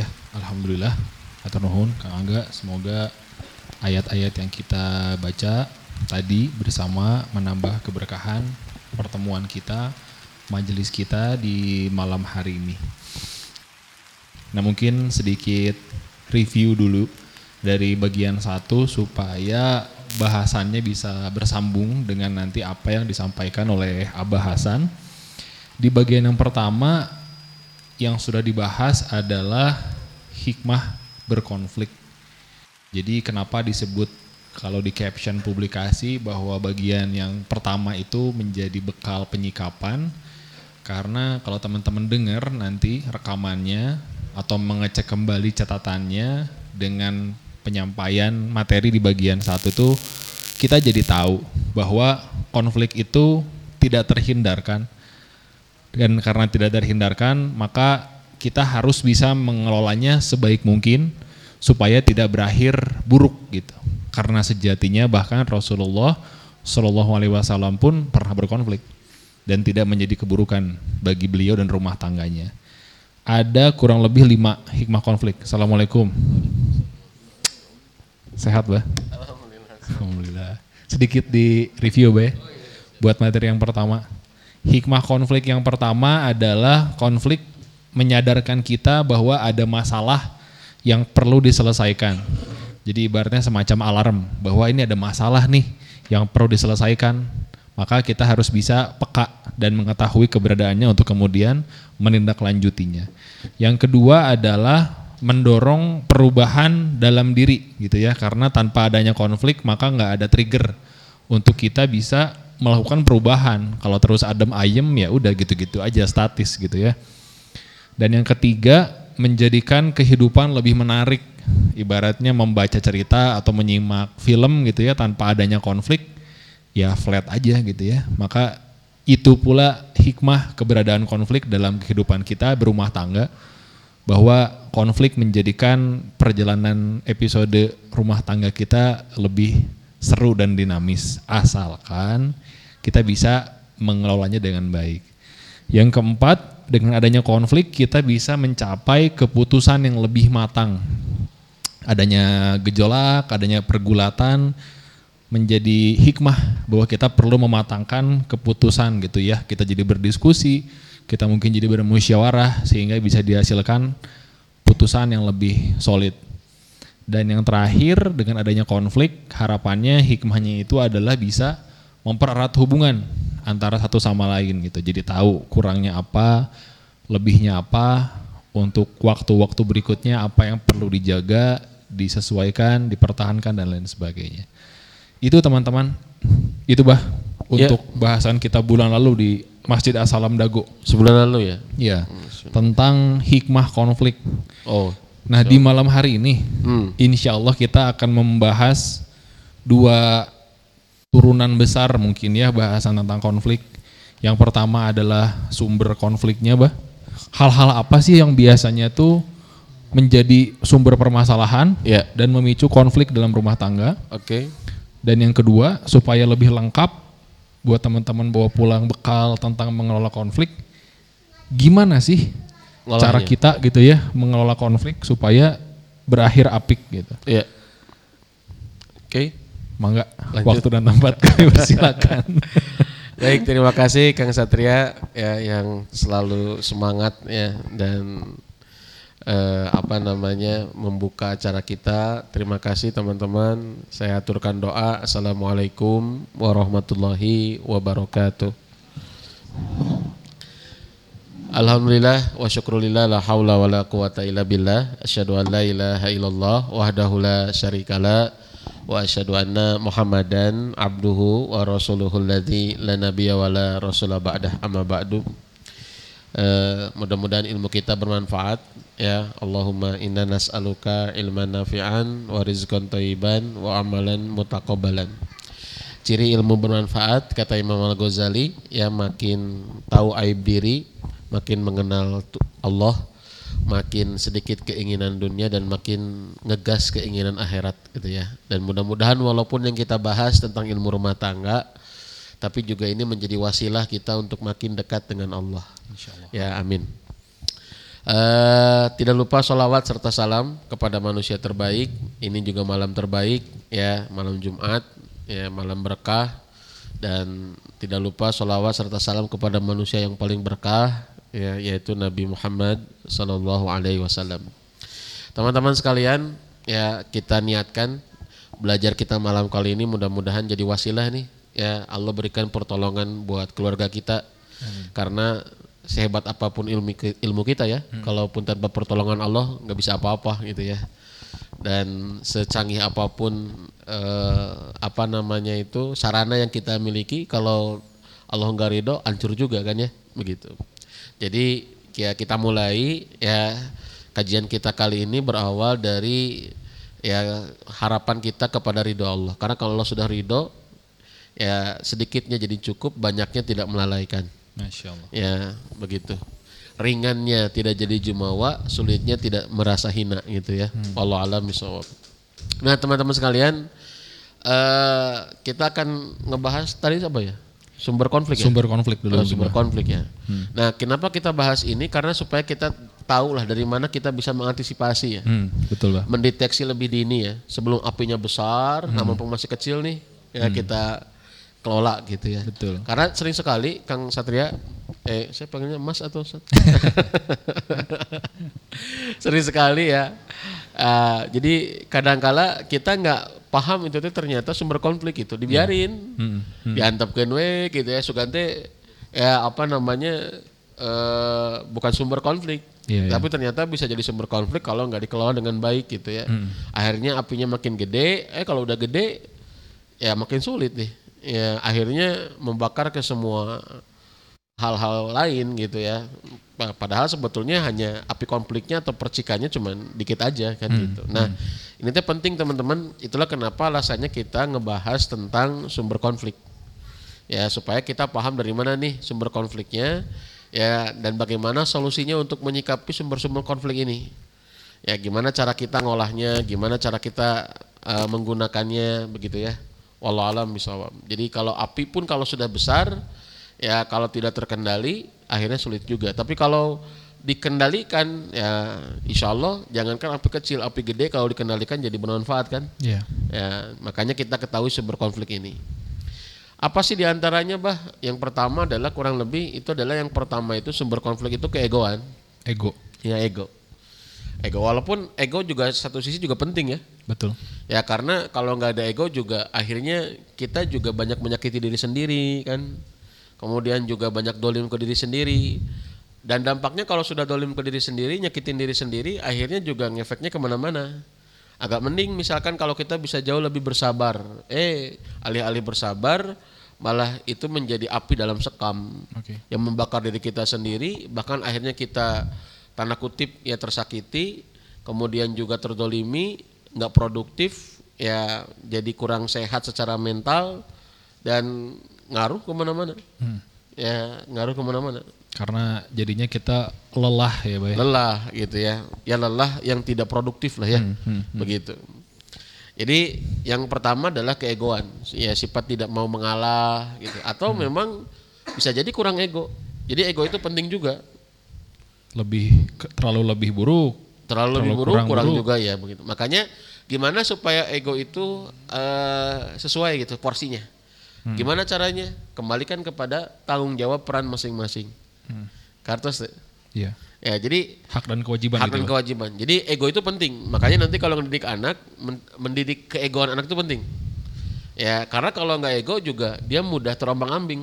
Ya, alhamdulillah. Atur nuhun Kang Angga, semoga ayat-ayat yang kita baca tadi bersama menambah keberkahan pertemuan kita, majelis kita di malam hari ini. Nah, mungkin sedikit review dulu dari bagian satu supaya bahasannya bisa bersambung dengan nanti apa yang disampaikan oleh Abah Hasan. Di bagian yang pertama yang sudah dibahas adalah hikmah berkonflik. Jadi kenapa disebut kalau di caption publikasi bahwa bagian yang pertama itu menjadi bekal penyikapan karena kalau teman-teman dengar nanti rekamannya atau mengecek kembali catatannya dengan penyampaian materi di bagian satu itu kita jadi tahu bahwa konflik itu tidak terhindarkan dan karena tidak terhindarkan maka kita harus bisa mengelolanya sebaik mungkin supaya tidak berakhir buruk gitu karena sejatinya bahkan Rasulullah Shallallahu Alaihi Wasallam pun pernah berkonflik dan tidak menjadi keburukan bagi beliau dan rumah tangganya ada kurang lebih lima hikmah konflik Assalamualaikum Sehat, Bah? Alhamdulillah. Alhamdulillah. Sedikit di review, Bah. Buat materi yang pertama. Hikmah konflik yang pertama adalah konflik menyadarkan kita bahwa ada masalah yang perlu diselesaikan. Jadi ibaratnya semacam alarm bahwa ini ada masalah nih yang perlu diselesaikan. Maka kita harus bisa peka dan mengetahui keberadaannya untuk kemudian menindaklanjutinya. Yang kedua adalah mendorong perubahan dalam diri gitu ya karena tanpa adanya konflik maka nggak ada trigger untuk kita bisa melakukan perubahan kalau terus adem ayem ya udah gitu-gitu aja statis gitu ya dan yang ketiga menjadikan kehidupan lebih menarik. Ibaratnya membaca cerita atau menyimak film gitu ya tanpa adanya konflik ya flat aja gitu ya. Maka itu pula hikmah keberadaan konflik dalam kehidupan kita berumah tangga bahwa konflik menjadikan perjalanan episode rumah tangga kita lebih seru dan dinamis. Asalkan kita bisa mengelolanya dengan baik. Yang keempat, dengan adanya konflik kita bisa mencapai keputusan yang lebih matang. Adanya gejolak, adanya pergulatan menjadi hikmah bahwa kita perlu mematangkan keputusan gitu ya. Kita jadi berdiskusi, kita mungkin jadi bermusyawarah sehingga bisa dihasilkan putusan yang lebih solid. Dan yang terakhir dengan adanya konflik harapannya hikmahnya itu adalah bisa mempererat hubungan antara satu sama lain gitu. Jadi tahu kurangnya apa, lebihnya apa, untuk waktu-waktu berikutnya apa yang perlu dijaga, disesuaikan, dipertahankan dan lain sebagainya. Itu teman-teman, itu bah ya. untuk bahasan kita bulan lalu di Masjid Asalam Dago. Sebulan lalu ya? Iya. Tentang hikmah konflik. Oh. Nah so. di malam hari ini, hmm. insya Allah kita akan membahas dua turunan besar mungkin ya bahasan tentang konflik. Yang pertama adalah sumber konfliknya, bah. Hal-hal apa sih yang biasanya tuh menjadi sumber permasalahan yeah. dan memicu konflik dalam rumah tangga. Oke. Okay. Dan yang kedua, supaya lebih lengkap, buat teman-teman bawa pulang bekal tentang mengelola konflik gimana sih Ngolahnya. cara kita gitu ya mengelola konflik supaya berakhir apik gitu iya oke okay. Mangga Lanjut. waktu dan tempat kami persilakan baik terima kasih Kang Satria ya yang selalu semangat ya dan eh, apa namanya membuka acara kita. Terima kasih teman-teman. Saya aturkan doa. Assalamualaikum warahmatullahi wabarakatuh. Alhamdulillah wa syukrulillah la haula wa la quwata illa billah asyhadu an la ilaha illallah wahdahu la syarikala wa asyhadu anna muhammadan abduhu wa rasuluhu alladzi la nabiyya wa la rasula ba'dah. Amma ba'du. Uh, mudah-mudahan ilmu kita bermanfaat ya. Allahumma inna nas'aluka ilman nafi'an wa rizqan thayyiban wa amalan mutaqabbalan. Ciri ilmu bermanfaat kata Imam Al-Ghazali ya makin tahu aib diri makin mengenal Allah makin sedikit keinginan dunia dan makin ngegas keinginan akhirat gitu ya dan mudah-mudahan walaupun yang kita bahas tentang ilmu rumah tangga tapi juga ini menjadi wasilah kita untuk makin dekat dengan Allah. Insyaallah. Ya, amin. Eh, tidak lupa sholawat serta salam kepada manusia terbaik. Ini juga malam terbaik ya, malam Jumat ya, malam berkah dan tidak lupa sholawat serta salam kepada manusia yang paling berkah ya, yaitu Nabi Muhammad Sallallahu Alaihi Wasallam. Teman-teman sekalian, ya kita niatkan belajar kita malam kali ini mudah-mudahan jadi wasilah nih. Ya Allah berikan pertolongan buat keluarga kita. Karena sehebat apa pun ilmu ilmu kita ya kalaupun tanpa pertolongan Allah nggak bisa apa-apa gitu ya. Dan secanggih apa pun eh, apa namanya itu sarana yang kita miliki kalau Allah nggak ridho hancur juga kan ya begitu jadi ya kita mulai ya. Kajian kita kali ini berawal dari ya harapan kita kepada ridho Allah. Karena kalau Allah sudah ridho ya sedikitnya jadi cukup banyaknya tidak melalaikan. Masya Allah. ya begitu. Ringannya tidak jadi jumawa sulitnya tidak merasa hina gitu ya. Allah alam bisawab nah teman-teman sekalian eh kita akan ngebahas tadi apa ya sumber konflik ya Sumber konflik dulu. Oh, sumber konflik ya. Nah, kenapa kita bahas ini? Karena supaya kita tahu lah dari mana kita bisa mengantisipasi ya, Hmm, betul bah. mendeteksi lebih dini ya. Sebelum apinya besar, nah mumpung masih kecil nih, ya kita kelola gitu ya. Betul. Karena sering sekali Kang Satria, eh saya panggilnya Mas atau Sat? sering sekali ya. Ah, jadi kadangkala kita nggak paham itu tuh ternyata sumber konflik itu dibiarin. Hmm, diantapkan we gitu ya sugante ya apa namanya eh bukan sumber konflik Iya, iya. tapi ternyata bisa jadi sumber konflik kalau nggak dikelola dengan baik gitu ya. Akhirnya apinya makin gede eh kalau udah gede ya makin sulit nih. Ya akhirnya membakar ke semua hal-hal lain gitu ya. Pa- padahal sebetulnya hanya api konfliknya atau percikannya cuman dikit aja kan gitu. Nah ini teh penting teman-teman. Itulah kenapa alasannya kita ngebahas tentang sumber konflik. Ya supaya kita paham dari mana nih sumber konfliknya ya dan bagaimana solusinya untuk menyikapi sumber-sumber konflik ini. Ya gimana cara kita ngolahnya gimana cara kita eh, menggunakannya begitu ya. Wallahu alam bisawab jadi kalau api pun kalau sudah besar ya kalau tidak terkendali akhirnya sulit juga tapi kalau dikendalikan ya insya Allah jangankan api kecil api gede kalau dikendalikan jadi bermanfaat kan Iya. Ya, makanya kita ketahui sumber konflik ini. Apa sih di antaranya, bah? Yang pertama adalah kurang lebih itu adalah yang pertama itu sumber konflik itu keegoan. Ego. Ya ego. Ego walaupun ego juga satu sisi juga penting ya. Betul. Ya karena kalau nggak ada ego juga akhirnya kita juga banyak menyakiti diri sendiri kan. Kemudian juga banyak dolim ke diri sendiri. Dan dampaknya kalau sudah dolim ke diri sendiri, nyakitin diri sendiri, akhirnya juga ngefeknya ke mana-mana. Agak mending misalkan kalau kita bisa jauh lebih bersabar. Eh, alih-alih bersabar, malah itu menjadi api dalam sekam Oke. yang membakar diri kita sendiri bahkan akhirnya kita tanda kutip ya tersakiti kemudian juga terdolimi nggak produktif ya jadi kurang sehat secara mental dan ngaruh ke mana-mana. Ya ngaruh ke mana-mana. Karena jadinya kita lelah ya, Bay. lelah gitu ya. Ya lelah yang tidak produktif lah ya. Begitu. Jadi yang pertama adalah keegoan. Ya sifat tidak mau mengalah gitu. Atau memang bisa jadi kurang ego. Jadi ego itu penting juga. Lebih terlalu lebih buruk. terlalu, lebih Terlalu buruk kurang, kurang buruk. juga ya begitu. Makanya gimana supaya ego itu eh, sesuai gitu porsinya Hmm. gimana caranya kembalikan kepada tanggung jawab peran masing-masing kartos tuh. Iya. ya jadi Hak dan kewajiban hak gitu. dan kewajiban. Jadi ego itu penting. Makanya nanti kalau mendidik anak, men- mendidik keegoan anak itu penting. Ya, karena kalau nggak ego juga dia mudah terombang-ambing,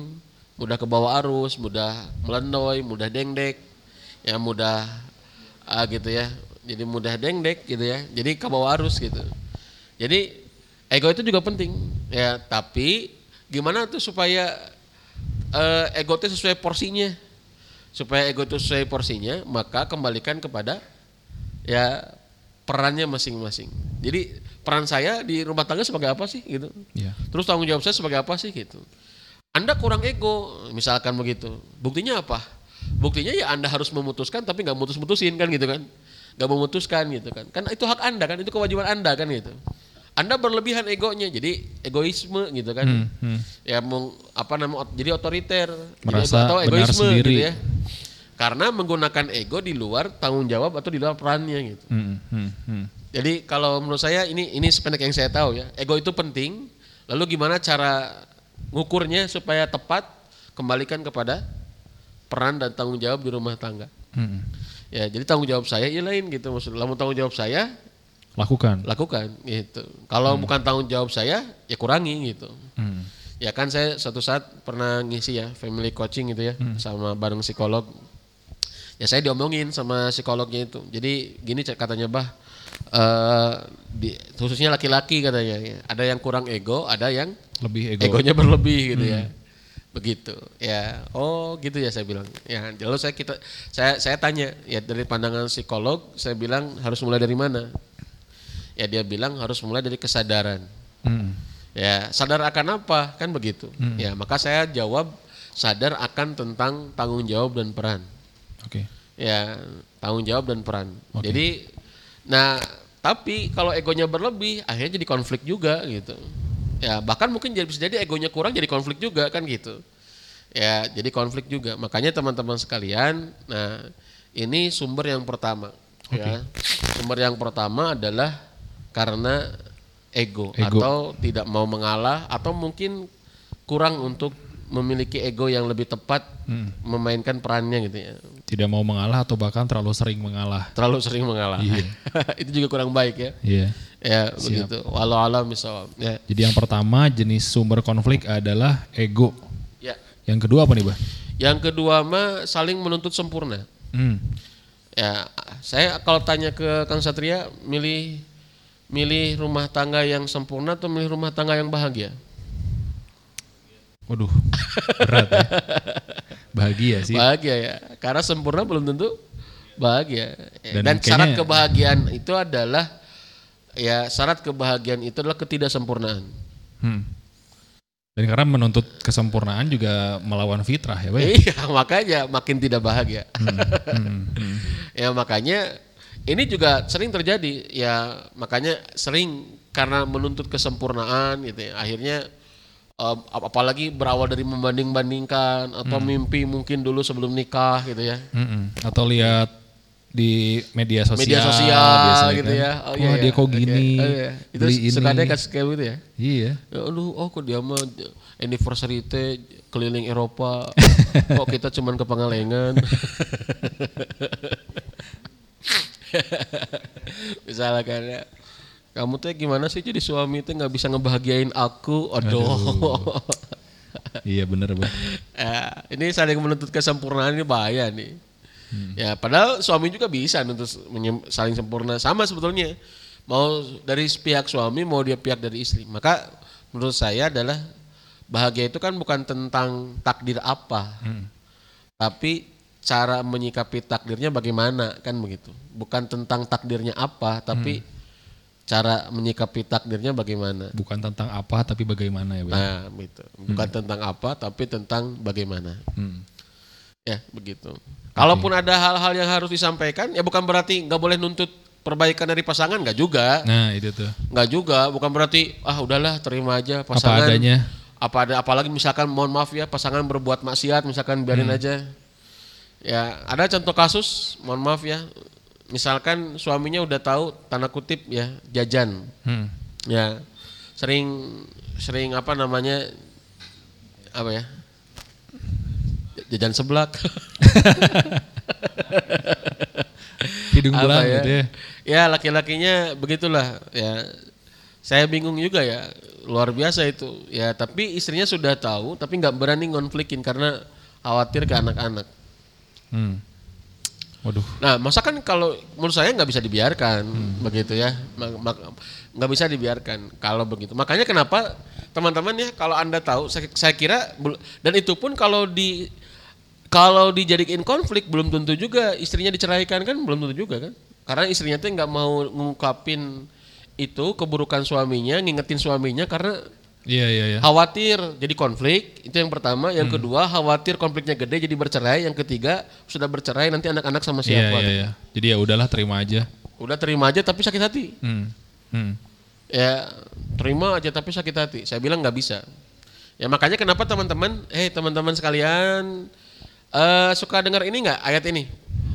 mudah ke bawah arus, mudah melendoy, mudah dengdek, ya mudah ah, gitu ya. Jadi mudah dengdek gitu ya. Jadi ke bawah arus gitu. Jadi ego itu juga penting. Ya, tapi gimana tuh supaya eh, ego itu sesuai porsinya? supaya ego itu sesuai porsinya maka kembalikan kepada ya perannya masing-masing. Jadi peran saya di rumah tangga sebagai apa sih gitu? Iya. terus tanggung jawab saya sebagai apa sih gitu? Anda kurang ego misalkan begitu. Buktinya apa? Buktinya ya anda harus memutuskan tapi nggak mutus-mutusin kan gitu kan? Nggak memutuskan gitu kan? Kan itu hak anda kan? Itu kewajiban anda kan gitu anda berlebihan egonya jadi egoisme gitu kan Hmm, hmm. ya mau apa namanya jadi otoriter jadi Merasa ego- atau benar egoisme sendiri. gitu ya Karena menggunakan ego di luar tanggung jawab atau di luar perannya gitu. Hmm, hmm, hmm. Jadi kalau menurut saya ini ini sependek yang saya tahu ya, ego itu penting. Lalu gimana cara ngukurnya supaya tepat? Kembalikan kepada peran dan tanggung jawab di rumah tangga. Hmm. Ya, jadi tanggung jawab saya ya lain gitu maksudnya. Lamun tanggung jawab saya Lakukan. lakukan gitu. Kalau bukan tanggung jawab saya ya kurangi gitu. Hmm. Ya kan saya suatu saat pernah ngisi ya family coaching gitu ya sama bareng psikolog. Ya saya diomongin sama psikolognya itu. Jadi gini katanya bah, eh di, khususnya laki-laki katanya. ya. Ada yang kurang ego, ada yang Lebih ego. egonya berlebih gitu ya. Begitu. Ya, oh gitu ya saya bilang. Ya, lalu saya kita saya saya tanya ya dari pandangan psikolog, saya bilang harus mulai dari mana? Ya dia bilang harus mulai dari kesadaran. Hmm. Ya, sadar akan apa? Kan begitu. Ya, maka saya jawab sadar akan tentang tanggung jawab dan peran. Oke. Ya, tanggung jawab dan peran. Oke. Jadi nah, tapi kalau egonya berlebih akhirnya jadi konflik juga gitu. Ya, bahkan mungkin jadi bisa jadi egonya kurang jadi konflik juga kan gitu. Ya, jadi konflik juga. Makanya teman-teman sekalian, nah ini sumber yang pertama ya. Sumber yang pertama adalah karena ego, Ego. atau tidak mau mengalah atau mungkin kurang untuk memiliki ego yang lebih tepat Hmm. memainkan perannya gitu ya. Tidak mau mengalah atau bahkan terlalu sering mengalah. Terlalu sering mengalah. Iya. Itu juga kurang baik ya. Iya. Ya, begitu. Walau alam misal. Ya. Jadi yang pertama jenis sumber konflik adalah ego. ya. Yang kedua apa nih, Bah? Yang kedua mah saling menuntut sempurna. Hmm. Ya, saya kalau tanya ke Kang Satria, milih milih rumah tangga yang sempurna atau milih rumah tangga yang bahagia? Waduh, berat ya. Bahagia sih. Bahagia ya. Karena sempurna belum tentu bahagia. Dan Dan, syarat kebahagiaan itu adalah ya syarat kebahagiaan itu adalah ketidaksempurnaan. Hmm. Dan karena menuntut kesempurnaan juga melawan fitrah ya, ya? Iya, makanya makin tidak bahagia. Hmm, hmm. ya makanya ini juga sering terjadi ya makanya sering karena menuntut kesempurnaan gitu ya akhirnya ap- apalagi berawal dari membanding-bandingkan atau mimpi mungkin dulu sebelum nikah gitu ya Mm-mm. Atau lihat di media sosial, media sosial biasanya gitu kan. ya Wah iya, dia iya. kok Oke. gini, Oh, iya. itu beli suka ada ini. kasus kayak gitu ya Iya. Ya, aduh, oh kok dia mah anniversary teh keliling Eropa, kok kita cuman ke Pangalengan. Misalnya ya, kamu teh gimana sih jadi suami teh nggak bisa ngebahagiain aku, aduh. Iya bener ya, ini saling menuntut kesempurnaan ini bahaya nih. Ya, padahal suami juga bisa nuntut menyem- saling sempurna sama sebetulnya. Mau dari pihak suami, mau dia pihak dari istri. Maka menurut saya adalah bahagia itu kan bukan tentang takdir apa, tapi cara menyikapi takdirnya bagaimana kan begitu. Bukan tentang takdirnya apa, tapi cara menyikapi takdirnya bagaimana. Bukan tentang apa tapi bagaimana ya Bang. Nah, gitu. Bukan tentang apa, tapi tentang bagaimana. Hmm. Ya, begitu. Kalaupun ada hal-hal yang harus disampaikan, ya bukan berarti nggak boleh nuntut perbaikan dari pasangan, nggak juga. Nah itu tuh. Nggak juga, bukan berarti ah udahlah terima aja pasangan. Apa adanya. Apa ada apalagi misalkan mohon maaf ya pasangan berbuat maksiat misalkan biarin aja. Ya, ada contoh kasus, mohon maaf ya. Misalkan suaminya udah tahu tanda kutip ya jajan. Hmm. Ya. Sering sering apa namanya apa ya? Jajan seblak. Hidung belang ya? gitu ya. Ya laki-lakinya begitulah ya. Saya bingung juga ya, luar biasa itu. Ya tapi istrinya sudah tahu, tapi nggak berani ngonflikin karena khawatir ke anak-anak. Hmm. Waduh. Nah, masa kan kalau menurut saya nggak bisa dibiarkan begitu ya, nggak bisa dibiarkan kalau begitu. Makanya kenapa teman-teman ya kalau anda tahu, saya, saya kira dan itu pun kalau di kalau dijadiin konflik belum tentu juga istrinya diceraikan kan belum tentu juga kan, karena istrinya tuh nggak mau ngungkapin itu keburukan suaminya, ngingetin suaminya karena Iya iya iya. khawatir jadi konflik itu yang pertama, yang kedua khawatir konfliknya gede jadi bercerai, yang ketiga sudah bercerai nanti anak-anak sama Iya siapa? iya iya. Jadi ya udahlah terima aja. Udah terima aja tapi sakit hati. Hmm. Hmm. Ya terima aja tapi sakit hati. Saya bilang nggak bisa. Ya makanya kenapa teman-teman, eh teman-teman sekalian, Eh, suka dengar ini nggak ayat ini?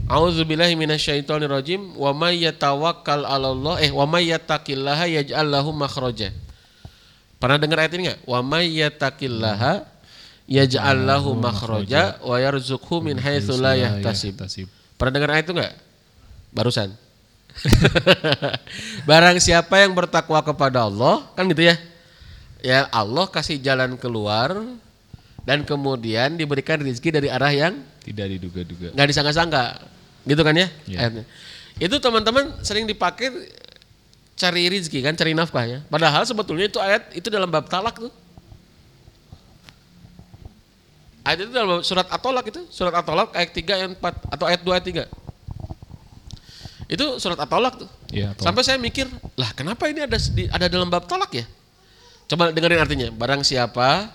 A'udzubillahi minasyaitonirrajim wa may yatawakkal 'alallah eh wa may yattaqillaha yaj'al lahu makhraja. Pernah dengar ayat ini nggak? Wa may yattaqillaha yaj'al lahu makhraja wa yarzuqhu min haitsu la yahtasib. Pernah dengar ayat itu nggak? Barusan. Barang siapa yang bertakwa kepada Allah, kan gitu ya. Ya Allah kasih jalan keluar dan kemudian diberikan rezeki dari arah yang tidak diduga-duga. nggak disangka-sangka, gitu kan ya? Iya. Ayatnya. Itu teman-teman sering dipakai cari rezeki kan, cari nafkah ya. Padahal sebetulnya itu ayat itu dalam bab talak tuh. Ayat itu dalam surat At-Tolak itu, surat At-Tolak ayat 3 ayat 4 atau ayat 2 ayat 3. Itu surat At-Tolak tuh. Tolak. Sampai saya mikir, lah kenapa ini ada di- ada dalam bab talak ya? Coba dengerin artinya. Barang siapa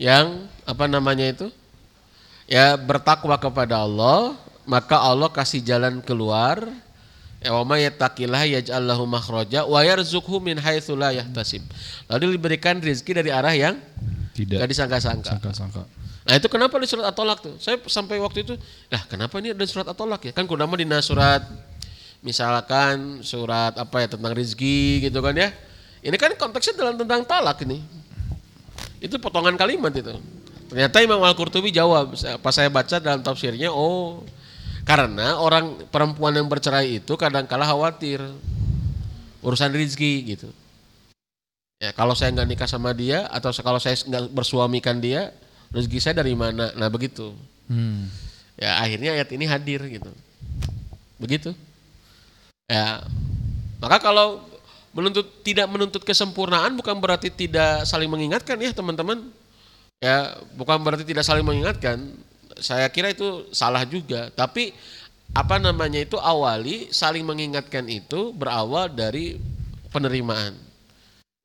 yang apa namanya itu? Ya bertakwa kepada Allah, maka Allah kasih jalan keluar. Ya wa may yattaqillaha yaj'al lahu makhraja wa yarzuqhu min haitsu la yahtasib. Lalu diberikan rezeki dari arah yang Tidak disangka-sangka. sangka-sangka. Nah itu kenapa di surat At-Tolak tuh? Saya sampai waktu itu, nah kenapa ini ada surat At-Tolak ya? Kan kudama di surat, misalkan surat apa ya tentang rezeki gitu kan ya. Ini kan konteksnya dalam tentang talak ini. Itu potongan kalimat itu. Ternyata Imam Al-Qurtubi jawab, pas saya baca dalam tafsirnya, oh karena orang perempuan yang bercerai itu kadang-kala khawatir urusan rezeki gitu. Ya kalau saya nggak nikah sama dia atau kalau saya nggak bersuamikan dia, rezeki saya dari mana? Nah begitu. Hmm. Ya akhirnya ayat ini hadir gitu. Begitu. Ya maka kalau menuntut tidak menuntut kesempurnaan bukan berarti tidak saling mengingatkan ya teman-teman. Ya bukan berarti tidak saling mengingatkan. Saya kira itu salah juga. Tapi apa namanya itu awali saling mengingatkan itu berawal dari penerimaan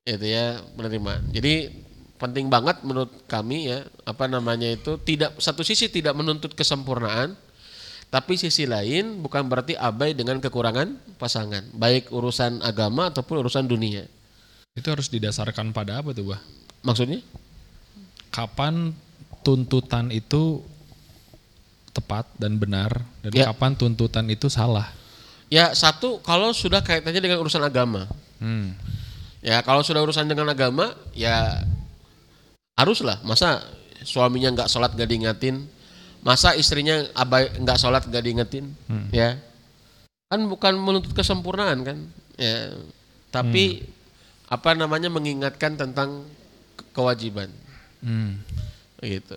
itu ya penerimaan. Jadi penting banget menurut kami ya apa namanya itu tidak satu sisi tidak menuntut kesempurnaan, tapi sisi lain bukan berarti abai dengan kekurangan pasangan, baik urusan agama ataupun urusan dunia. Itu harus didasarkan pada apa tuh, Bah? Maksudnya? Kapan tuntutan itu tepat dan benar dan Ya. kapan tuntutan itu salah? Ya satu kalau sudah kaitannya dengan urusan agama. Hmm. Ya kalau sudah urusan dengan agama ya haruslah. Masa suaminya nggak sholat nggak diingetin, masa istrinya abai nggak sholat nggak diingetin, ya kan bukan menuntut kesempurnaan kan, ya tapi apa namanya mengingatkan tentang ke- kewajiban, Hmm. gitu.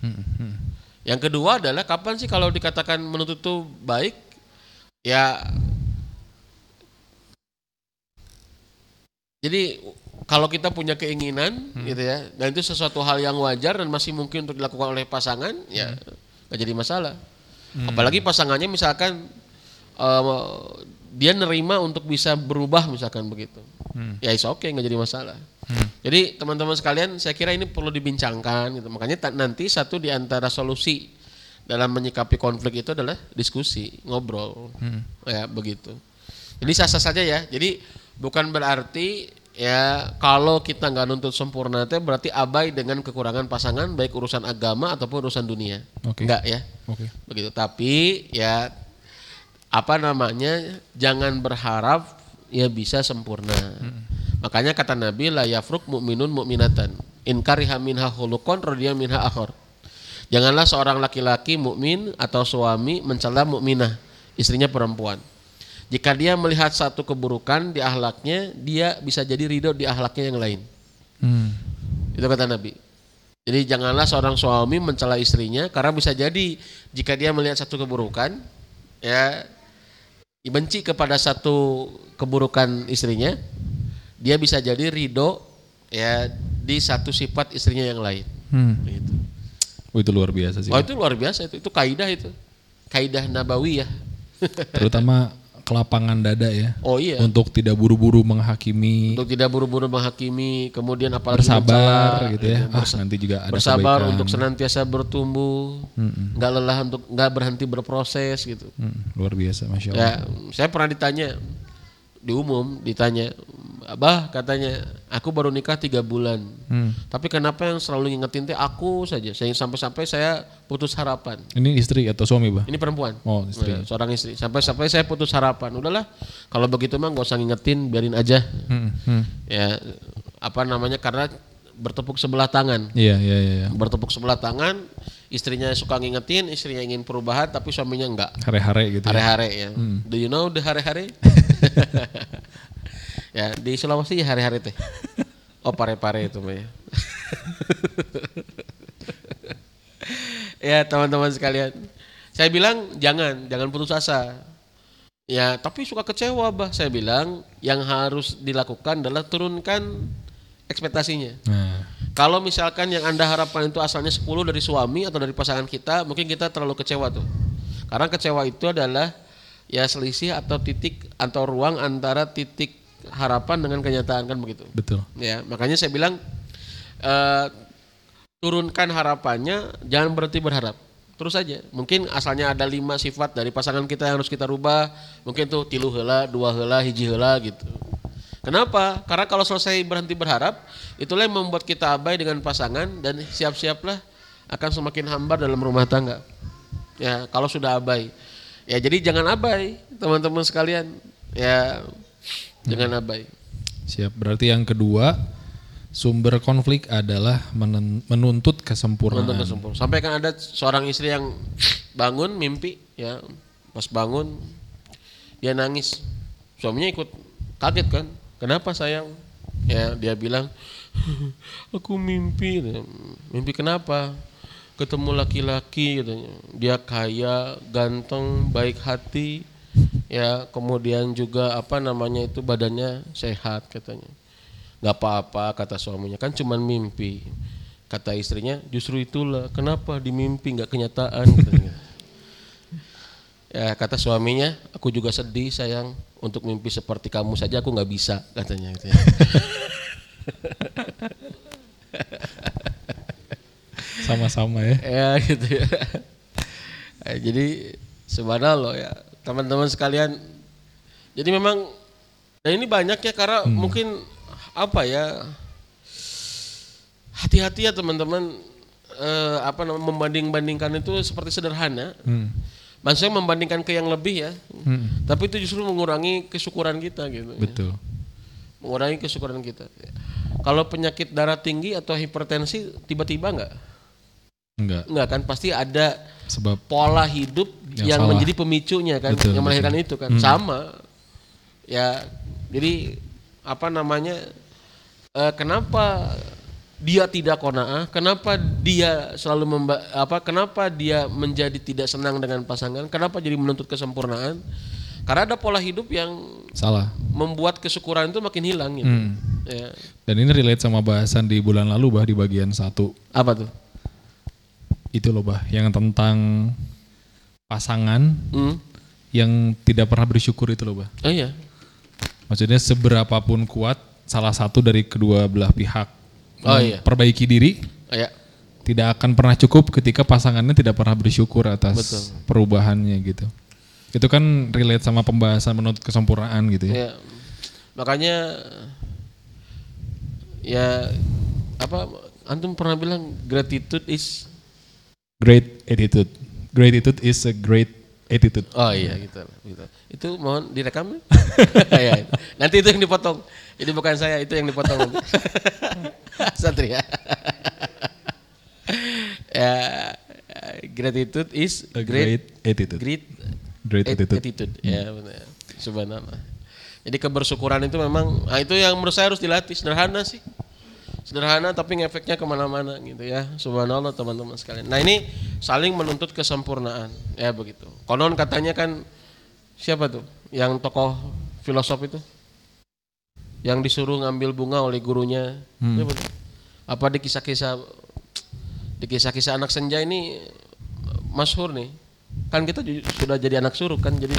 Hmm. Hmm. Yang kedua adalah kapan sih kalau dikatakan menuntut itu baik, ya jadi kalau kita punya keinginan gitu ya, dan itu sesuatu hal yang wajar dan masih mungkin untuk dilakukan oleh pasangan, ya nggak jadi masalah. Apalagi pasangannya misalkan eh, dia nerima untuk bisa berubah misalkan begitu, Hmm. ya is oke nggak jadi masalah. Hmm. Jadi teman-teman sekalian, saya kira ini perlu dibincangkan. Gitu. Makanya nanti satu di antara solusi dalam menyikapi konflik itu adalah diskusi, ngobrol, Hmm. ya begitu. Jadi sah-sah saja ya. Jadi bukan berarti ya kalau kita nggak nuntut sempurna itu berarti abai dengan kekurangan pasangan baik urusan agama ataupun urusan dunia. Oke. Enggak ya, Oke. begitu. Tapi ya apa namanya jangan berharap ya bisa sempurna. Makanya kata Nabi la yafruk mu'minun mu'minatan in kariha minha khuluqan radiya minha akhar. Janganlah seorang laki-laki mukmin atau suami mencela mukminah, istrinya perempuan. Jika dia melihat satu keburukan di ahlaknya, dia bisa jadi ridho di ahlaknya yang lain. Hmm. Itu kata Nabi. Jadi janganlah seorang suami mencela istrinya karena bisa jadi jika dia melihat satu keburukan ya benci kepada satu keburukan istrinya, dia bisa jadi ridho ya di satu sifat istrinya yang lain. Hmm. Gitu. Oh, itu luar biasa sih. Wah itu luar biasa itu, itu kaidah itu, kaidah nabawiyah. Terutama kelapangan dada ya. Oh iya, Untuk tidak buru-buru menghakimi, untuk tidak buru-buru menghakimi, kemudian apalagi bersabar mencela, gitu ya. gitu, Ah, nanti juga ada bersabar kebaikan. untuk senantiasa bertumbuh, Mm-mm. nggak lelah untuk nggak berhenti berproses gitu. Hmm, luar biasa, masya Allah. Ya, saya pernah ditanya di umum, ditanya Abah katanya, aku baru nikah tiga bulan. Hmm. Tapi kenapa yang selalu ngingetin teh aku saja? Saya sampai-sampai saya putus harapan. Ini istri atau suami, Bah? Ini perempuan. Oh, istri. Ya, seorang istri. Sampai-sampai saya putus harapan. Udahlah, kalau begitu mah nggak usah ngingetin, biarin aja. Hmm, hmm. Ya, apa namanya? Karena bertepuk sebelah tangan. Iya, iya, iya. iya. Bertepuk sebelah tangan, istrinya suka ngingetin, istrinya ingin perubahan, tapi suaminya enggak. Hare-hare gitu. ya. Hare-hare ya. Do you know the hare-hare? ya, di Sulawesi ya hare-hare teh. Oh, pare-pare itu mah ya. ya, teman-teman sekalian. Saya bilang jangan, jangan putus asa. Ya, tapi suka kecewa, Bah. Saya bilang yang harus dilakukan adalah turunkan ekspektasinya. Nah, Kalau misalkan yang Anda harapkan itu asalnya 10 dari suami atau dari pasangan kita, mungkin kita terlalu kecewa tuh. Karena kecewa itu adalah ya selisih atau titik atau ruang antara titik harapan dengan kenyataan kan begitu. betul. Ya, makanya saya bilang eh, turunkan harapannya, jangan berhenti berharap. Terus aja. Mungkin asalnya ada lima sifat dari pasangan kita yang harus kita rubah. Mungkin tuh tilu hela, dua hela, hiji hela gitu. Kenapa? Karena kalau selesai berhenti berharap, itulah yang membuat kita abai dengan pasangan dan siap-siaplah akan semakin hambar dalam rumah tangga. Ya, kalau sudah abai. Ya, jadi jangan abai, teman-teman sekalian. Ya, jangan abai. Siap. Berarti yang kedua, sumber konflik adalah menuntut kesempurnaan. Nonton kesempurnaan. Sampai kan ada seorang istri yang bangun mimpi ya, pas bangun dia nangis. Suaminya ikut kaget kan. Kenapa sayang? Ya, dia bilang aku mimpi. Mimpi kenapa? Ketemu laki-laki katanya. Dia kaya, ganteng, baik hati. Ya, kemudian juga apa namanya itu badannya sehat katanya nggak apa-apa kata suaminya kan cuman mimpi kata istrinya justru itulah kenapa di mimpi nggak kenyataan katanya. ya kata suaminya aku juga sedih sayang untuk mimpi seperti kamu saja aku nggak bisa katanya gitu ya. Sama-sama ya. ya gitu ya Eh, jadi subhanallah ya teman-teman sekalian jadi memang dan ini banyak ya karena mungkin apa ya hati-hati ya teman-teman eh, apa namanya membanding-bandingkan itu seperti sederhana Hmm. Maksudnya membandingkan ke yang lebih ya Hmm. tapi itu justru mengurangi kesyukuran kita gitu ya. Betul. mengurangi kesyukuran kita kalau penyakit darah tinggi atau hipertensi tiba-tiba enggak Enggak. enggak kan pasti ada Sebab pola hidup Yang yang, salah. menjadi pemicunya kan Betul, yang melahirkan betul. itu kan Hmm. sama ya jadi apa namanya eh, kenapa dia tidak konaah kenapa dia selalu memba, apa kenapa dia menjadi tidak senang dengan pasangan? Kenapa jadi menuntut kesempurnaan? Karena ada pola hidup yang salah. membuat kesyukuran itu makin hilang gitu. Hmm. ya. Dan ini relate sama bahasan di bulan lalu bah di bagian satu. Apa tuh? Itu loh bah yang tentang pasangan hmm? yang tidak pernah bersyukur itu loh bah. oh iya. Maksudnya seberapapun kuat salah satu dari kedua belah pihak Oh, iya. perbaiki diri oh, iya tidak akan pernah cukup ketika pasangannya tidak pernah bersyukur atas Betul. perubahannya gitu. Itu kan relate sama pembahasan menuntut kesempurnaan gitu ya. Ya, makanya ya apa antum pernah bilang gratitude is Great attitude. Gratitude is a great attitude. oh iya gitu, gitu. itu mohon direkam ya nanti itu yang dipotong jadi bukan saya itu yang dipotong. Satria ya gratitude is A great great attitude. great Great At- attitude. attitude. Ya benar. Subhanallah. Jadi kebersyukuran itu memang, nah itu yang menurut saya harus dilatih. Sederhana sih. Sederhana tapi ngefeknya ke mana-mana gitu ya. Subhanallah teman-teman sekalian. Nah ini saling menuntut kesempurnaan. Ya begitu. Konon katanya kan siapa tuh? Yang tokoh filosof itu? Yang disuruh ngambil bunga oleh gurunya. Hmm. Apa di kisah-kisah di kisah-kisah anak senja ini masyhur nih. Kan kita sudah jadi anak suruh kan jadi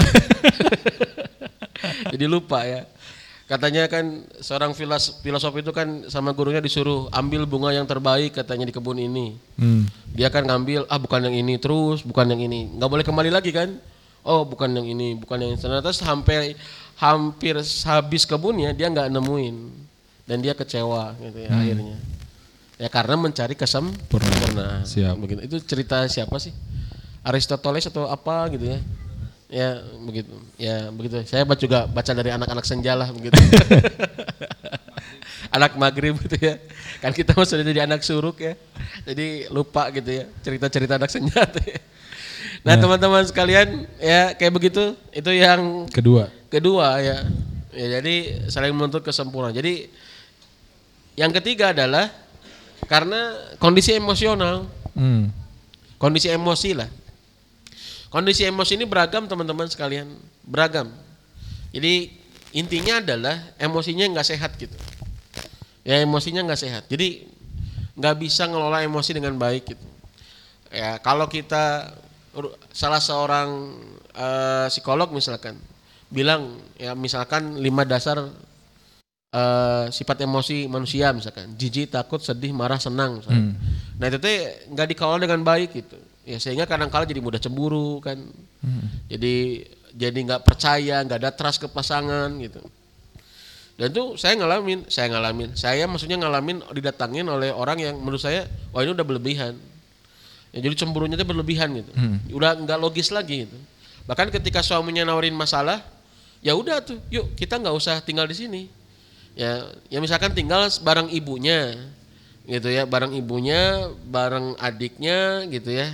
jadi lupa ya. Katanya kan seorang filas, filosof itu kan sama gurunya disuruh ambil bunga yang terbaik katanya di kebun ini. Hmm. Dia kan ngambil ah bukan yang ini terus, bukan yang ini. nggak boleh kembali lagi kan. oh bukan yang ini bukan yang ini ternyata sampai hampir habis kebunnya dia nggak nemuin. Dan dia kecewa gitu ya akhirnya. Ya karena mencari kesempurnaan Siap. begitu. Itu cerita siapa sih? Aristoteles atau apa gitu ya. Ya begitu. Ya begitu. Saya baca juga baca dari anak-anak senja lah begitu. Anak maghrib gitu ya. Kan kita mah sudah jadi anak suruk ya. Jadi lupa gitu ya cerita-cerita anak senja tuh ya. nah. teman-teman sekalian ya kayak begitu. Itu yang Kedua. Kedua ya ya jadi saling menuntut kesempurnaan. Jadi yang ketiga adalah karena kondisi emosional. Hmm. kondisi emosi lah. Kondisi emosi ini beragam teman-teman sekalian. Beragam. Jadi intinya adalah emosinya nggak sehat gitu. Ya emosinya nggak sehat. Jadi nggak bisa ngelola emosi dengan baik gitu. Ya kalau kita salah seorang eh, psikolog misalkan bilang ya misalkan lima dasar eh, sifat emosi manusia misalkan. Jijik takut sedih marah senang misalkan. nah itu teh nggak dikelola dengan baik gitu. Ya sehingga kadang-kala jadi mudah cemburu kan. Jadi jadi nggak percaya nggak ada trust ke pasangan gitu. Dan itu saya ngalamin saya ngalamin. Saya maksudnya ngalamin didatangin oleh orang yang menurut saya wah ini udah berlebihan. Ya, jadi cemburunya itu berlebihan gitu. Udah nggak logis lagi gitu. Bahkan ketika suaminya nawarin masalah ya udah tuh yuk kita nggak usah tinggal di sini. Ya ya misalkan tinggal bareng ibunya gitu ya bareng ibunya bareng adiknya gitu ya.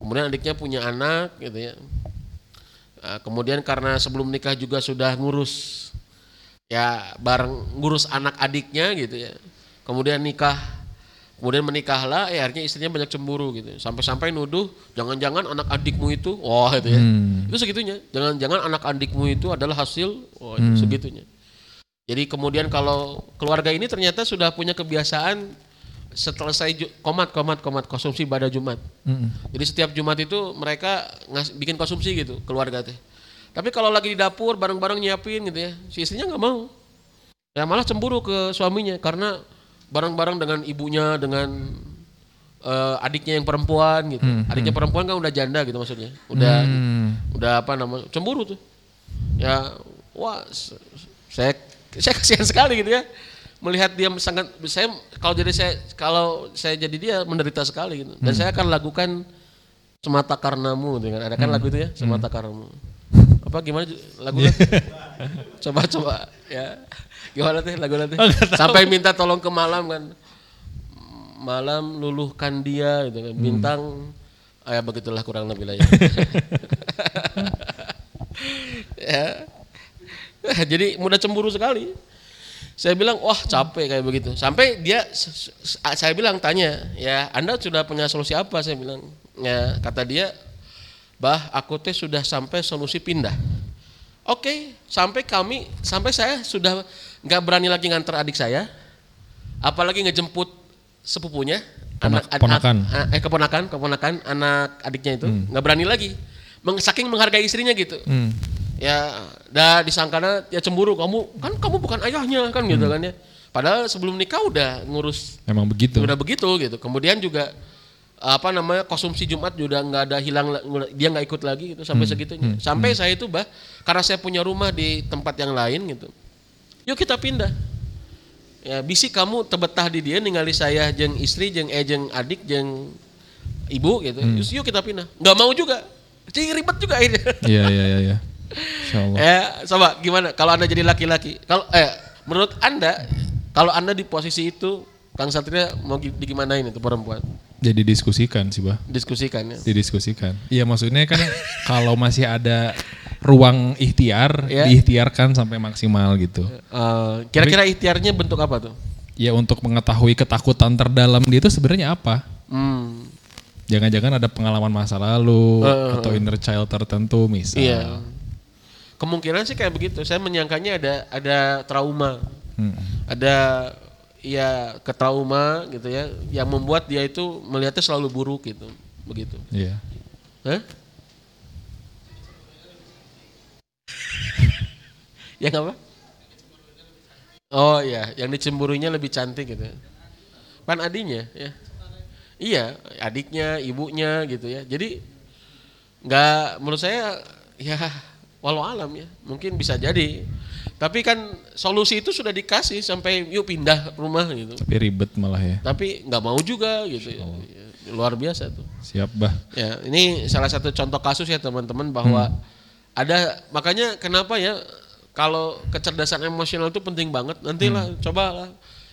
Kemudian adiknya punya anak gitu ya. Nah, kemudian karena sebelum nikah juga sudah ngurus ya bareng ngurus anak adiknya gitu ya. Kemudian nikah kemudian menikahlah ya akhirnya istrinya banyak cemburu gitu sampai-sampai nuduh jangan-jangan anak adikmu itu wah itu ya Hmm. itu segitunya jangan-jangan anak adikmu itu adalah hasil wah itu segitunya jadi kemudian kalau keluarga ini ternyata sudah punya kebiasaan setelah saya komat komat komat konsumsi pada Jumat Hmm. jadi setiap Jumat itu mereka ngas, bikin konsumsi gitu keluarga teh. Tapi kalau lagi di dapur bareng-bareng nyiapin gitu ya, si istrinya nggak mau. Ya malah cemburu ke suaminya karena bareng-bareng dengan ibunya dengan eh, adiknya yang perempuan gitu. Adiknya perempuan kan udah janda gitu maksudnya. Udah Hmm. udah apa namanya? cemburu tuh. Ya wah saya saya kasihan sekali gitu ya melihat dia sangat saya kalau jadi saya kalau saya jadi dia menderita sekali gitu dan saya akan lakukan semata karenamu dengan ada kan lagu itu ya semata karenamu apa gimana Ju? lagu coba coba ya gimana tuh lagu nanti? Sampai minta tolong ke malam kan. Malam luluhkan dia gitu kan. Bintang. Ah, ya begitulah kurang lebih lah ya. Ya. Jadi mudah cemburu sekali. Saya bilang wah capek kayak begitu. Sampai dia saya bilang tanya ya anda sudah punya solusi apa? Saya bilang. Ya kata dia bah aku teh sudah sampai solusi pindah. Oke sampai kami sampai saya sudah nggak berani lagi nganter adik saya. Apalagi ngejemput sepupunya. Ponak- anak ponakan. anak- eh keponakan keponakan anak adiknya itu. Nggak berani lagi. Meng- saking menghargai istrinya gitu. Hmm. ya dah disangkana ya cemburu. Kamu kan kamu bukan ayahnya kan gitu kan ya. Padahal sebelum nikah udah ngurus. Emang begitu. udah begitu gitu. Kemudian juga apa namanya konsumsi Jumat juga nggak ada hilang dia nggak ikut lagi gitu sampai segitunya. Sampai saya itu bah karena saya punya rumah di tempat yang lain gitu yuk kita pindah ya bisi kamu terbetah di dia ningali saya jeng istri jeng eh jeng adik jeng ibu gitu yuk kita pindah nggak mau juga jadi ribet juga akhirnya Iya iya iya. iya. Allah. Ya, coba gimana kalau Anda jadi laki-laki? Kalau eh menurut Anda kalau Anda di posisi itu Kang Satria mau gi- digimanain itu perempuan? Jadi diskusikan sih, Bah. Diskusikan ya. Didiskusikan. Iya maksudnya kan kalau masih ada ruang ikhtiar, Iya. diikhtiarkan sampai maksimal gitu. Eh, kira-kira ikhtiarnya bentuk apa tuh? Ya untuk mengetahui ketakutan terdalam dia itu sebenarnya apa? Hmm, Jangan-jangan ada pengalaman masa lalu Eh, atau inner child tertentu misal. iya. Kemungkinan sih kayak begitu. Saya menyangkanya ada ada trauma. Hmm. Ada ya ketrauma gitu ya yang membuat dia itu melihatnya selalu buruk gitu. Begitu. Iya. Hah? Yang apa? Oh iya, yang dicemburunya lebih cantik gitu. Pan adiknya ya. Iya, adiknya, ibunya gitu ya. Jadi nggak menurut saya ya walau alam ya mungkin bisa jadi tapi kan solusi itu sudah dikasih sampai yuk pindah rumah gitu Tapi ribet malah ya. tapi nggak mau juga gitu ya. Ya, luar biasa tuh Siap bah. ya ini salah satu contoh kasus ya teman-teman bahwa ada makanya kenapa ya kalau kecerdasan emosional itu penting banget nantilah cobalah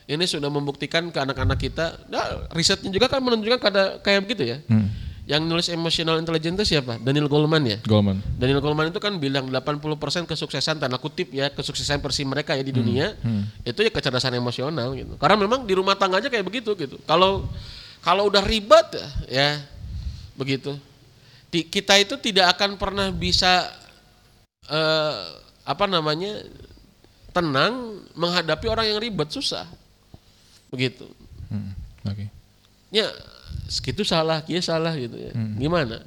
ini sudah membuktikan ke anak-anak kita nah, risetnya juga kan menunjukkan kada kayak begitu ya Hmm. yang nulis emotional intelligence itu siapa Daniel Goleman ya Goldman. Daniel Goleman itu kan bilang 80% kesuksesan tanda kutip ya kesuksesan versi mereka ya di dunia itu ya kecerdasan emosional gitu. Karena memang di rumah tangga aja kayak begitu gitu. Kalau kalau udah ribet ya, ya begitu. Di- kita itu tidak akan pernah bisa eh, apa namanya tenang menghadapi orang yang ribet susah. Begitu. Hmm. Oke. Ya segitu salah, kia salah gitu ya. Gimana?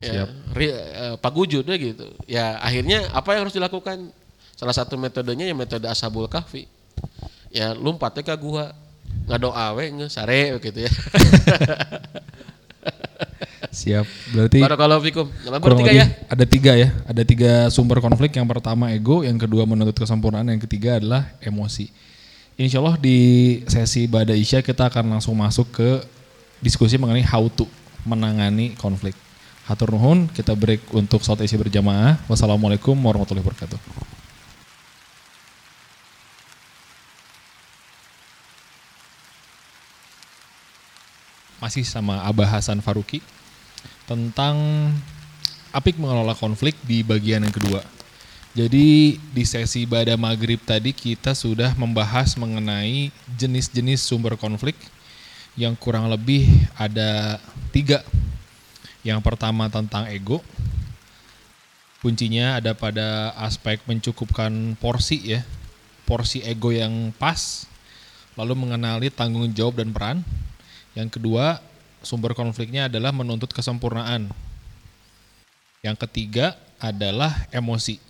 Ya, ri- eh, Pak Gujud ya gitu. Ya akhirnya apa yang harus dilakukan? Salah satu metodenya ya metode ashabul kahfi. Ya lompatnya ke gua nggak doa we nge sare gitu ya. Siap. Berarti Barakallahu fikum. Kurang tiga ya. ada tiga ya. Ada tiga sumber konflik. Yang pertama ego, yang kedua menuntut kesempurnaan, yang ketiga adalah emosi. Insya Allah di sesi Bada Isya kita akan langsung masuk ke diskusi mengenai how to menangani konflik. Hatur nuhun, kita break untuk saat isi berjamaah. Wassalamualaikum warahmatullahi wabarakatuh. Masih sama Abah Hasan Faruqi tentang apik mengelola konflik di bagian yang kedua. Jadi di sesi pada maghrib tadi kita sudah membahas mengenai jenis-jenis sumber konflik yang kurang lebih ada tiga. Yang pertama tentang ego. Kuncinya ada pada aspek mencukupkan porsi ya, porsi ego yang pas, lalu mengenali tanggung jawab dan peran. Yang kedua, sumber konfliknya adalah menuntut kesempurnaan. Yang ketiga adalah emosi.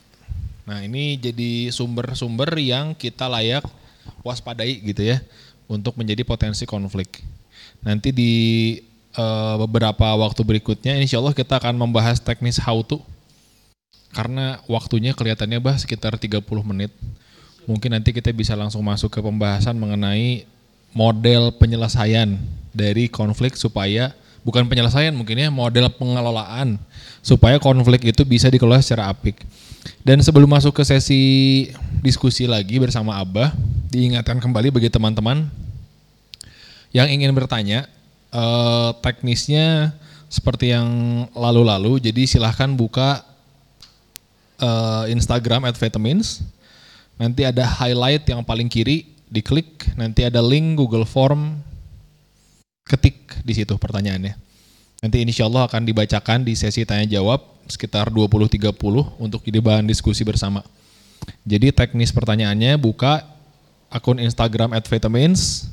Nah, ini jadi sumber-sumber yang kita layak waspadai gitu ya untuk menjadi potensi konflik. Nanti di eh, beberapa waktu berikutnya insya Allah kita akan membahas teknis how to karena waktunya kelihatannya bah sekitar 30 menit. Mungkin nanti kita bisa langsung masuk ke pembahasan mengenai model penyelesaian dari konflik supaya bukan penyelesaian mungkin ya model pengelolaan supaya konflik itu bisa dikelola secara apik. Dan sebelum masuk ke sesi diskusi lagi bersama Abah, diingatkan kembali bagi teman-teman yang ingin bertanya eh, teknisnya seperti yang lalu-lalu. Jadi silahkan buka eh, Instagram Vitamins. Nanti ada highlight yang paling kiri, diklik. Nanti ada link Google Form, ketik di situ pertanyaannya. Nanti insya Allah akan dibacakan di sesi tanya jawab sekitar 20-30 untuk jadi bahan diskusi bersama. Jadi teknis pertanyaannya buka akun Instagram at Vitamins,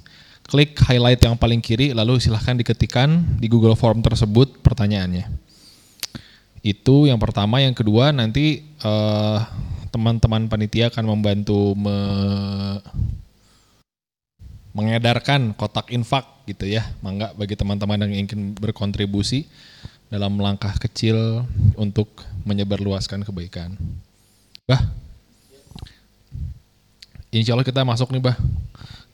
klik highlight yang paling kiri, lalu silahkan diketikkan di Google Form tersebut pertanyaannya. Itu yang pertama, yang kedua nanti eh, teman-teman panitia akan membantu me- mengedarkan kotak infak gitu ya. Mangga bagi teman-teman yang ingin berkontribusi dalam langkah kecil untuk menyebarluaskan kebaikan. Bah, insya Allah kita masuk nih bah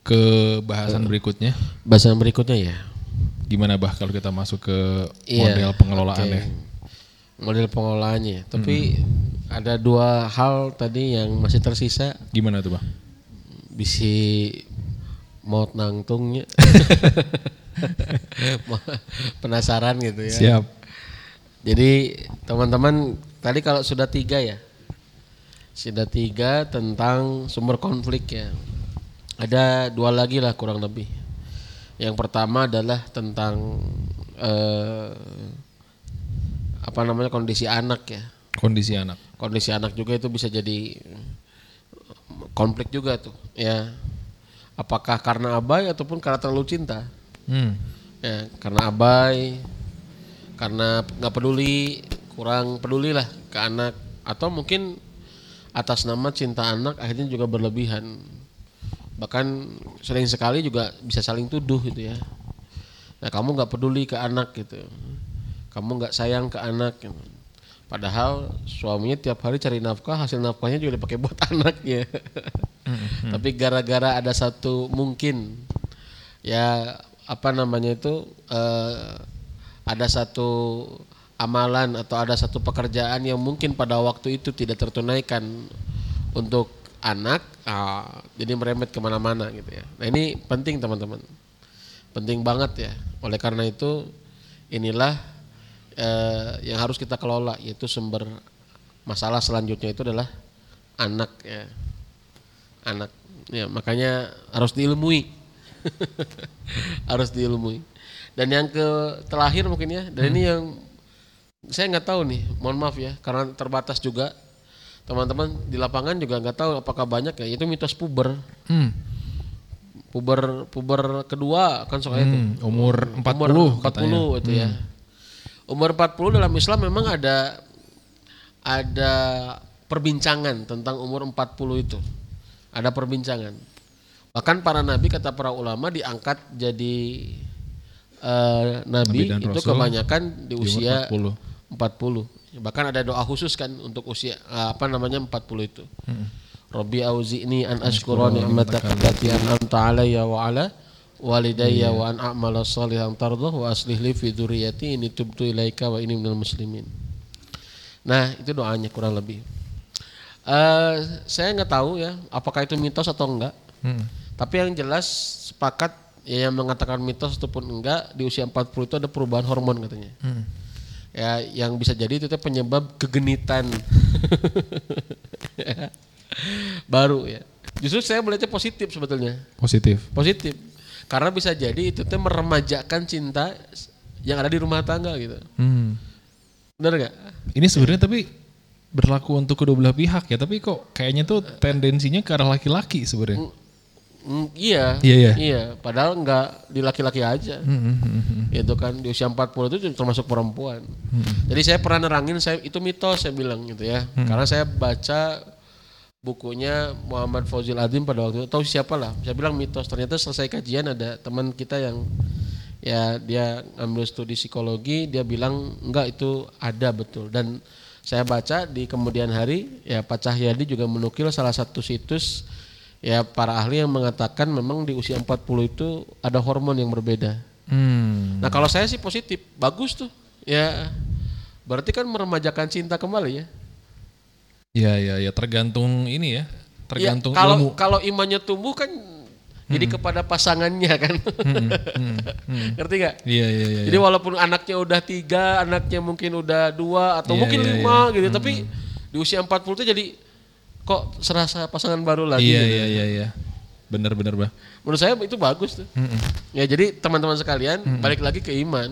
ke bahasan berikutnya. Bahasan berikutnya ya. Gimana bah kalau kita masuk ke Iya, model pengelolaannya? oke. Model pengelolaannya. Tapi ada dua hal tadi yang masih tersisa. Gimana tuh bah? Bisi mau nangtungnya. Penasaran gitu ya. Siap. Jadi teman-teman tadi kalau sudah tiga ya, sudah tiga tentang sumber konflik ya. Ada dua lagi lah kurang lebih. Yang pertama adalah tentang eh, apa namanya kondisi anak ya. Kondisi anak. Kondisi anak juga itu bisa jadi konflik juga tuh ya. Apakah karena abai ataupun karena terlalu cinta? Hmm. ya karena abai karena nggak peduli kurang peduli lah ke anak atau mungkin atas nama cinta anak akhirnya juga berlebihan bahkan sering sekali juga bisa saling tuduh gitu ya nah kamu nggak peduli ke anak gitu kamu nggak sayang ke anak gitu. Padahal suaminya tiap hari cari nafkah, hasil nafkahnya juga dipakai buat anaknya. Tapi gara-gara ada satu mungkin ya apa namanya itu eh, ada satu amalan atau ada satu pekerjaan yang mungkin pada waktu itu tidak tertunaikan untuk anak, ah, jadi meremet ke mana-mana gitu ya. Nah ini penting teman-teman, penting banget ya. Oleh karena itu inilah eh, yang harus kita kelola yaitu sumber masalah selanjutnya itu adalah anak ya, anak. Ya makanya harus diilmui, harus diilmui. Dan yang ke terakhir mungkin ya, dan ini yang saya nggak tahu nih, mohon maaf ya, karena terbatas juga teman-teman di lapangan juga nggak tahu apakah banyak ya itu mitos puber Hmm. puber puber kedua kan soalnya itu Hmm, umur 40 umur 40 katanya. Hmm. itu ya umur 40 dalam Islam memang ada ada perbincangan tentang umur 40 itu ada perbincangan bahkan para nabi kata para ulama diangkat jadi eh, nabi, Nabi dan itu Rasul kebanyakan di usia 40. 40. Bahkan ada doa khusus kan untuk usia eh, apa namanya 40 itu. Rabbi auzi'ni an ashkura ni'mataka allati an'amta alayya wa ala walidayya wa an a'mala salihan tardah wa aslih li fi dzurriyyati inni tubtu ilaika wa inni minal muslimin. Nah, itu doanya kurang lebih. Eh, saya nggak tahu ya apakah itu mitos atau enggak. Hmm. Tapi yang jelas sepakat ya yang mengatakan mitos ataupun enggak di usia 40 itu ada perubahan hormon katanya. Hmm. Ya, yang bisa jadi itu teh penyebab kegenitan. Baru ya. Justru saya melihatnya positif sebetulnya. Positif. Positif. Karena bisa jadi itu teh meremajakan cinta yang ada di rumah tangga gitu. Hmm. Benar gak? Ini sebenarnya tapi berlaku untuk kedua belah pihak ya, tapi kok kayaknya tuh tendensinya ke arah laki-laki sebenarnya. Mm, iya. Iya, iya. padahal enggak di laki-laki aja. Hmm, hmm, hmm, hmm. Itu kan di usia 40 itu termasuk perempuan. Jadi saya pernah nerangin saya itu mitos saya bilang gitu ya. Karena saya baca bukunya Muhammad Fauzil Adim pada waktu itu tahu siapa lah. Saya bilang mitos. Ternyata selesai kajian ada teman kita yang ya dia ngambil studi psikologi dia bilang enggak itu ada betul dan saya baca di kemudian hari ya Pak Cahyadi juga menukil salah satu situs ya para ahli yang mengatakan memang di usia 40 itu ada hormon yang berbeda. Hmm. Nah kalau saya sih positif, bagus tuh. Ya berarti kan meremajakan cinta kembali ya. Ya ya ya tergantung ini ya. Tergantung Ya, kalau ilmu. kalau imannya tumbuh kan jadi kepada pasangannya kan. Hmm, hmm, hmm. Ngerti gak? Iya iya iya. Jadi walaupun anaknya udah tiga, anaknya mungkin udah dua atau Iya, mungkin iya, lima gitu, tapi di usia 40 itu jadi kok serasa pasangan baru lagi. Iya gitu. iya iya iya. Bener bener bah. Menurut saya itu bagus tuh. Hmm, hmm. Ya jadi teman-teman sekalian balik lagi ke iman.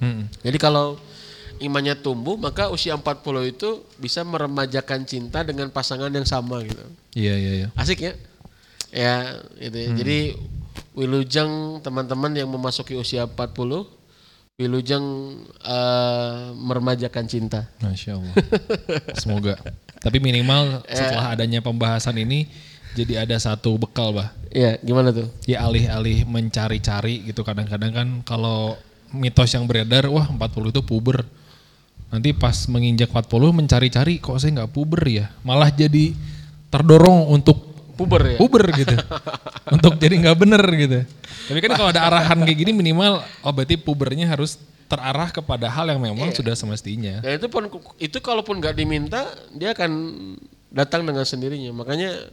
Hmm. Jadi kalau imannya tumbuh maka usia 40 itu bisa meremajakan cinta dengan pasangan yang sama gitu. Iya iya iya. Asik ya? Ya, itu ya. Jadi wilujeng teman-teman yang memasuki usia 40 wilujeng eh, meremajakan cinta. Masya Allah. Semoga. Tapi minimal setelah adanya pembahasan ini jadi ada satu bekal bah. Iya, gimana tuh? Ya alih-alih mencari-cari gitu kadang-kadang kan kalau mitos yang beredar wah 40 itu puber. Nanti pas menginjak 40 mencari-cari kok saya nggak puber ya. Malah jadi terdorong untuk Puber ya? puber gitu. untuk jadi nggak bener gitu. Tapi kan kalau ada arahan kayak gini minimal oh berarti pubernya harus terarah kepada hal yang memang sudah semestinya. Dan itu pun itu kalaupun nggak diminta dia akan datang dengan sendirinya. Makanya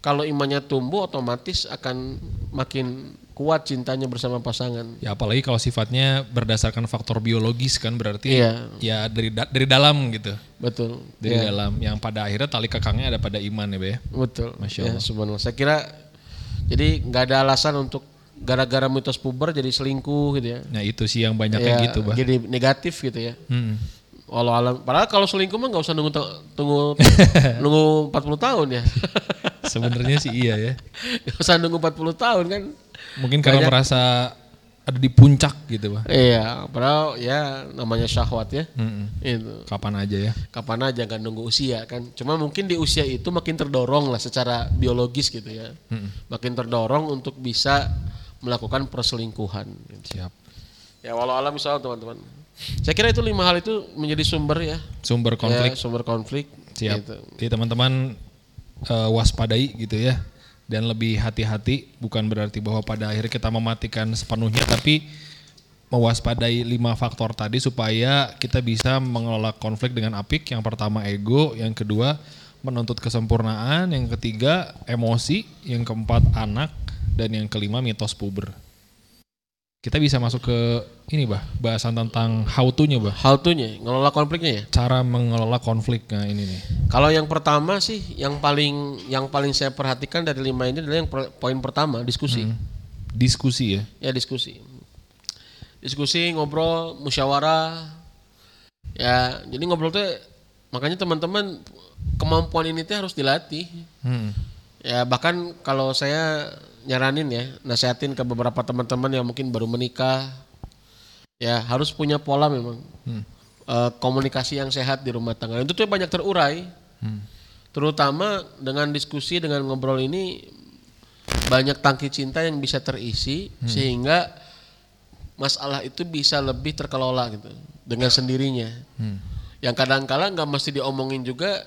kalau imannya tumbuh otomatis akan makin kuat cintanya bersama pasangan. Ya apalagi kalau sifatnya berdasarkan faktor biologis kan berarti Iya. ya dari da- dari dalam gitu. Betul. Dari Ya, dalam yang pada akhirnya tali kekangnya ada pada iman ya, Be. ya? betul. Masya Ya, subhanallah. Saya kira jadi nggak ada alasan untuk gara-gara mitos puber jadi selingkuh gitu ya. Nah, itu sih yang banyak Ya, kayak gitu, Bah. Jadi negatif gitu ya. Hmm. Walau alam, padahal kalau selingkuh mah nggak usah nunggu tunggu nunggu 40 tahun ya. Sebenarnya sih iya ya. Nggak usah nunggu 40 tahun kan. Mungkin karena merasa ada di puncak gitu, Bah. Iya, padahal ya namanya syahwat ya. Mm-mm. Itu. Kapan aja ya. Kapan aja kan nunggu usia kan. Cuma mungkin di usia itu makin terdorong lah secara biologis gitu ya. Makin terdorong untuk bisa melakukan perselingkuhan. Siap. Ya walau alam misalnya teman-teman. Saya kira itu lima hal itu menjadi sumber ya, Sumber konflik. ya sumber konflik. Siap. gitu. Jadi teman-teman eh, waspadai gitu ya. Dan lebih hati-hati bukan berarti bahwa pada akhirnya kita mematikan sepenuhnya tapi mewaspadai lima faktor tadi supaya kita bisa mengelola konflik dengan apik. Yang pertama ego, yang kedua menuntut kesempurnaan, yang ketiga emosi, yang keempat anak, dan yang kelima mitos puber. Kita bisa masuk ke ini bah, bahasan tentang how to-nya bah. How to-nya, ngelola konfliknya ya. Cara mengelola konflik nah ini nih. Kalau yang pertama sih, yang paling yang paling saya perhatikan dari lima ini adalah yang per- poin pertama diskusi. Hmm. Diskusi ya. Ya diskusi. Diskusi, ngobrol, musyawarah. Ya, jadi ngobrol tuh makanya teman-teman kemampuan ini tuh harus dilatih. Hmm. Ya bahkan kalau saya nyaranin ya, nasihatin ke beberapa teman-teman yang mungkin baru menikah, ya harus punya pola memang Hmm. Eh, komunikasi yang sehat di rumah tangga. Itu tuh banyak terurai, Hmm. terutama dengan diskusi dengan ngobrol ini banyak tangki cinta yang bisa terisi sehingga masalah itu bisa lebih terkelola gitu dengan sendirinya. Hmm. Yang kadang-kala nggak mesti diomongin juga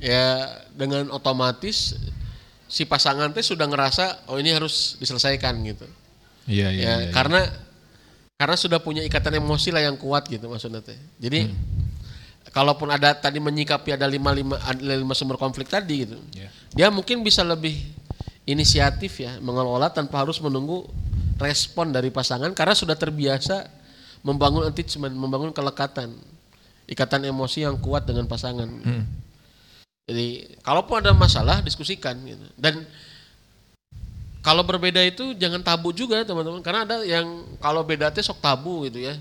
ya dengan otomatis si pasangan teh sudah ngerasa oh ini harus diselesaikan gitu. Iya iya. ya iya, karena karena sudah punya ikatan emosi lah yang kuat gitu maksudnya teh. Jadi kalaupun ada tadi menyikapi ada lima lima ada lima sumber konflik tadi gitu, iya. dia mungkin bisa lebih inisiatif ya mengelola tanpa harus menunggu respon dari pasangan karena sudah terbiasa membangun attachment, membangun kelekatan, ikatan emosi yang kuat dengan pasangan. Hmm. Jadi kalaupun ada masalah diskusikan gitu. Dan kalau berbeda itu jangan tabu juga teman-teman karena ada yang kalau beda teh sok tabu gitu ya.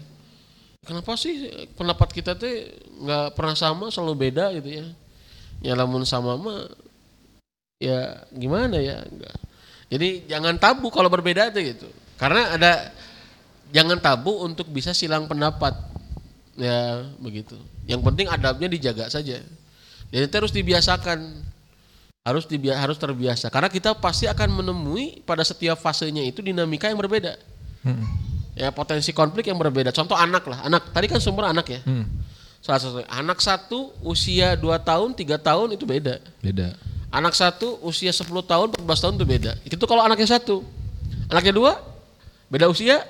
Kenapa sih pendapat kita teh nggak pernah sama selalu beda gitu ya. Ya lamun sama mah ya gimana ya enggak. Jadi jangan tabu kalau berbeda tuh gitu. Karena ada jangan tabu untuk bisa silang pendapat. Ya begitu. Yang penting adabnya dijaga saja. Dan itu harus dibiasakan. Harus dibia harus terbiasa karena kita pasti akan menemui pada setiap fasenya itu dinamika yang berbeda. Hmm. Ya potensi konflik yang berbeda. Contoh anak lah. Anak tadi kan sumber anak ya. Hmm. Salah satu anak satu usia 2 tahun, tiga tahun itu beda. Beda. Anak satu usia 10 tahun, 14 tahun itu beda. Itu kalau anaknya satu. Anaknya dua, beda usia,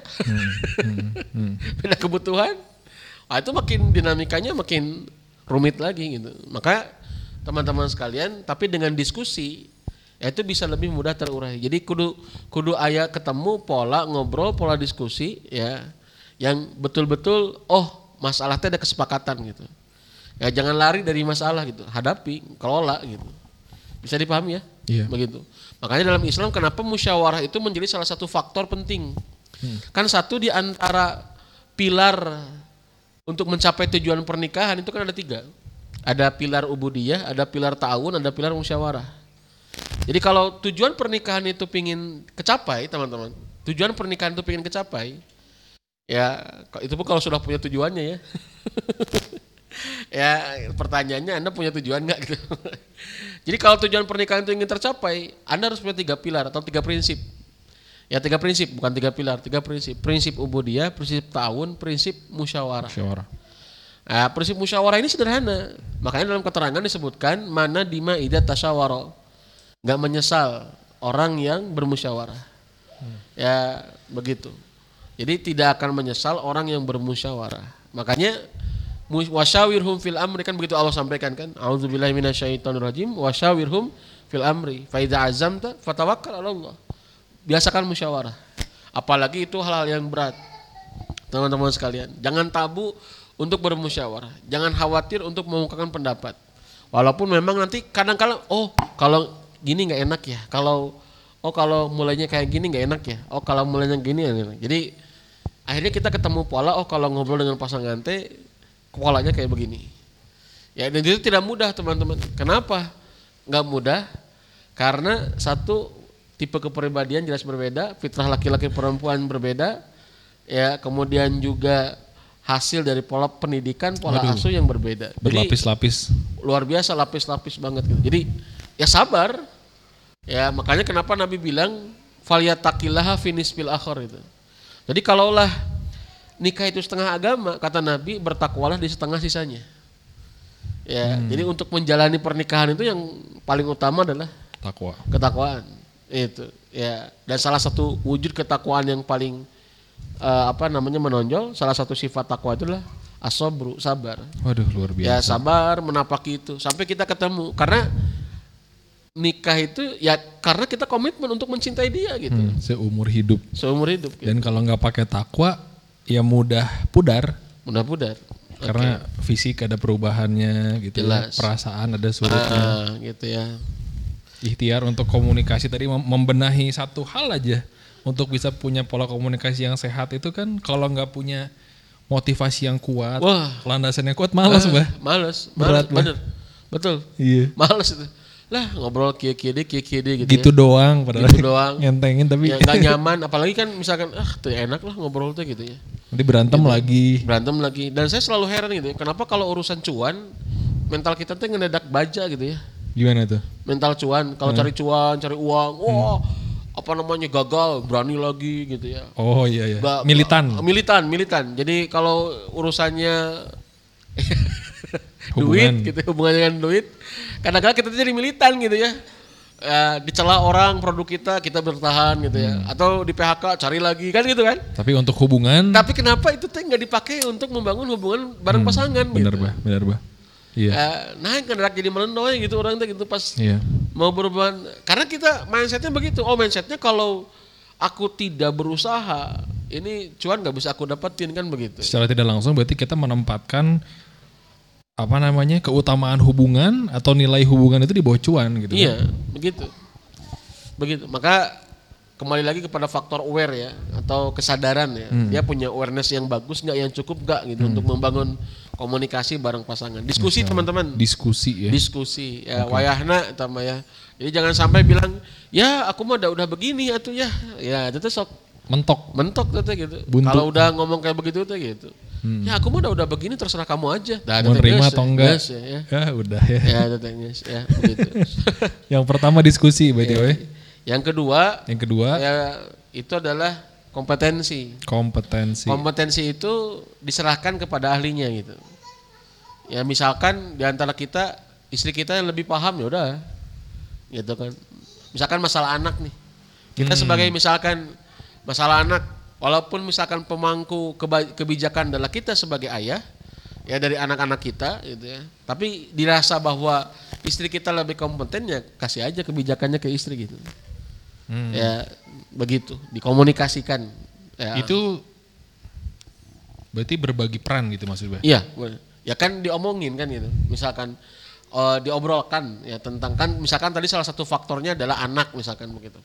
Hmm. beda kebutuhan. Nah, itu makin dinamikanya makin rumit lagi gitu. Maka teman-teman sekalian, tapi dengan diskusi ya itu bisa lebih mudah terurai. Jadi kudu kudu ayah ketemu pola ngobrol, pola diskusi ya yang betul-betul oh masalahnya ada kesepakatan gitu. Ya jangan lari dari masalah gitu, hadapi, kelola gitu. Bisa dipahami ya? Iya. Begitu. Makanya dalam Islam kenapa musyawarah itu menjadi salah satu faktor penting. Kan satu di antara pilar untuk mencapai tujuan pernikahan itu kan ada tiga. Ada pilar ubudiyah, ada pilar ta'awun, ada pilar musyawarah. Jadi kalau tujuan pernikahan itu pingin kecapai teman-teman, tujuan pernikahan itu pingin kecapai, ya itu pun kalau sudah punya tujuannya ya. ya pertanyaannya Anda punya tujuan nggak gitu. Jadi kalau tujuan pernikahan itu ingin tercapai, Anda harus punya tiga pilar atau tiga prinsip. Ya tiga prinsip, bukan tiga pilar, tiga prinsip. Prinsip ubudiyah, prinsip ta'awun, prinsip musyawarah. Musyawarah. Nah, prinsip musyawarah ini sederhana. Makanya dalam keterangan disebutkan mana dima idat tasyawara. Nggak menyesal orang yang bermusyawarah. Ya begitu. Jadi tidak akan menyesal orang yang bermusyawarah. Makanya wasyawirhum fil amri kan begitu Allah sampaikan kan. Auzubillahi minasyaitonirrajim wasyawirhum fil amri. Fa idza azamta fatawakkal 'ala Allah. Biasakan musyawarah. Apalagi itu hal-hal yang berat. Teman-teman sekalian, jangan tabu untuk bermusyawarah. Jangan khawatir untuk mengungkapkan pendapat. Walaupun memang nanti kadang-kadang oh kalau gini nggak enak ya. Kalau oh kalau mulainya kayak gini nggak enak ya. Oh kalau mulainya gini ya. Jadi akhirnya kita ketemu pola oh kalau ngobrol dengan pasangan teh polanya kayak begini. Ya dan itu tidak mudah teman-teman. Kenapa? Nggak mudah karena satu tipe kepribadian jelas berbeda, fitrah laki-laki perempuan berbeda, ya kemudian juga hasil dari pola pendidikan, pola Waduh. asuh yang berbeda. Jadi Berlapis-lapis. luar biasa lapis-lapis banget gitu. Jadi ya sabar. Ya makanya kenapa Nabi bilang faliyatakillaha finis bil akhir itu. Jadi kalaulah nikah itu setengah agama, kata Nabi bertakwalah di setengah sisanya. Ya, jadi untuk menjalani pernikahan itu yang paling utama adalah Takwa. ketakwaan. Itu, ya. Dan salah satu wujud ketakwaan yang paling eh, apa namanya menonjol, salah satu sifat takwa itu adalah asobru, sabar. Waduh luar Ya biasa. sabar menapaki itu sampai kita ketemu karena nikah itu ya karena kita komitmen untuk mencintai dia gitu Hmm, seumur hidup. seumur hidup gitu. Dan kalau nggak pakai takwa, ya mudah pudar. mudah-mudahan Karena fisik ada perubahannya gitu ya. Jelas. Perasaan ada surutnya. ah, gitu ya Ikhtiar untuk komunikasi tadi mem- membenahi satu hal aja. Untuk bisa punya pola komunikasi yang sehat itu kan kalau nggak punya motivasi yang kuat, Wah. landasan yang kuat malas, Ah, Bah. males Berat, males bener betul Iya. males itu lah ngobrol kia kia deh kia kia deh gitu, Gitu doang padahal Gitu doang. ngentengin tapi ya nggak nyaman apalagi kan misalkan ah tuh enak lah ngobrol tuh gitu ya nanti berantem lagi. berantem lagi dan saya selalu heran gitu ya kenapa kalau urusan cuan mental kita tuh ngedadak baja gitu ya Gimana tuh? mental cuan kalau cari cuan cari uang wah apa namanya gagal berani lagi gitu ya Oh iya ya. Ba- Militan. militan militan jadi kalau urusannya Hubungan. duit gitu hubungannya dengan duit kadang-kadang kita jadi militan gitu ya Eh, dicela orang produk kita kita bertahan gitu ya Hmm. atau di PHK cari lagi kan gitu kan Tapi untuk hubungan tapi kenapa itu teh nggak dipakai untuk membangun hubungan bareng pasangan Hmm, bener gitu bah, bener bah. Iya. Eh, nah kan jadi melendoy gitu orang tuh gitu pas Iya. mau berhubungan karena kita mindsetnya begitu oh mindsetnya kalau aku tidak berusaha ini cuan nggak bisa aku dapetin kan begitu Secara tidak langsung berarti kita menempatkan apa namanya keutamaan hubungan atau nilai hubungan itu di bawah cuan gitu. kan. iya begitu begitu maka kembali lagi kepada faktor aware ya atau kesadaran ya Hmm. dia punya awareness yang bagus nggak yang cukup nggak gitu untuk membangun komunikasi bareng pasangan. Diskusi teman-teman. Diskusi ya. diskusi ya. Wayahna tambah ya. Jadi jangan sampai bilang ya aku mah udah udah begini atuh ya. Ya itu tuh sok Mentok. mentok tuh teh gitu. Kalau udah ngomong kayak begitu tuh gitu. Ya aku mah udah udah begini terserah kamu aja. Dah, Mau nerima atau enggak? geus, ya, ya. Ya udah ya. ya itu ya begitu. Yang pertama diskusi by the way. yang kedua Yang kedua. ya itu adalah kompetensi. Kompetensi. kompetensi itu diserahkan kepada ahlinya gitu. Ya misalkan di antara kita istri kita yang lebih paham ya udah. Gitu kan. Misalkan masalah anak nih. Kita sebagai misalkan masalah anak walaupun misalkan pemangku kebijakan adalah kita sebagai ayah ya dari anak-anak kita gitu ya. Tapi dirasa bahwa istri kita lebih kompeten ya kasih aja kebijakannya ke istri gitu Hmm. ya begitu dikomunikasikan ya. Itu berarti berbagi peran gitu maksudnya. Iya, ya kan diomongin kan gitu. Misalkan eh, diobrolkan ya tentang kan misalkan tadi salah satu faktornya adalah anak misalkan begitu.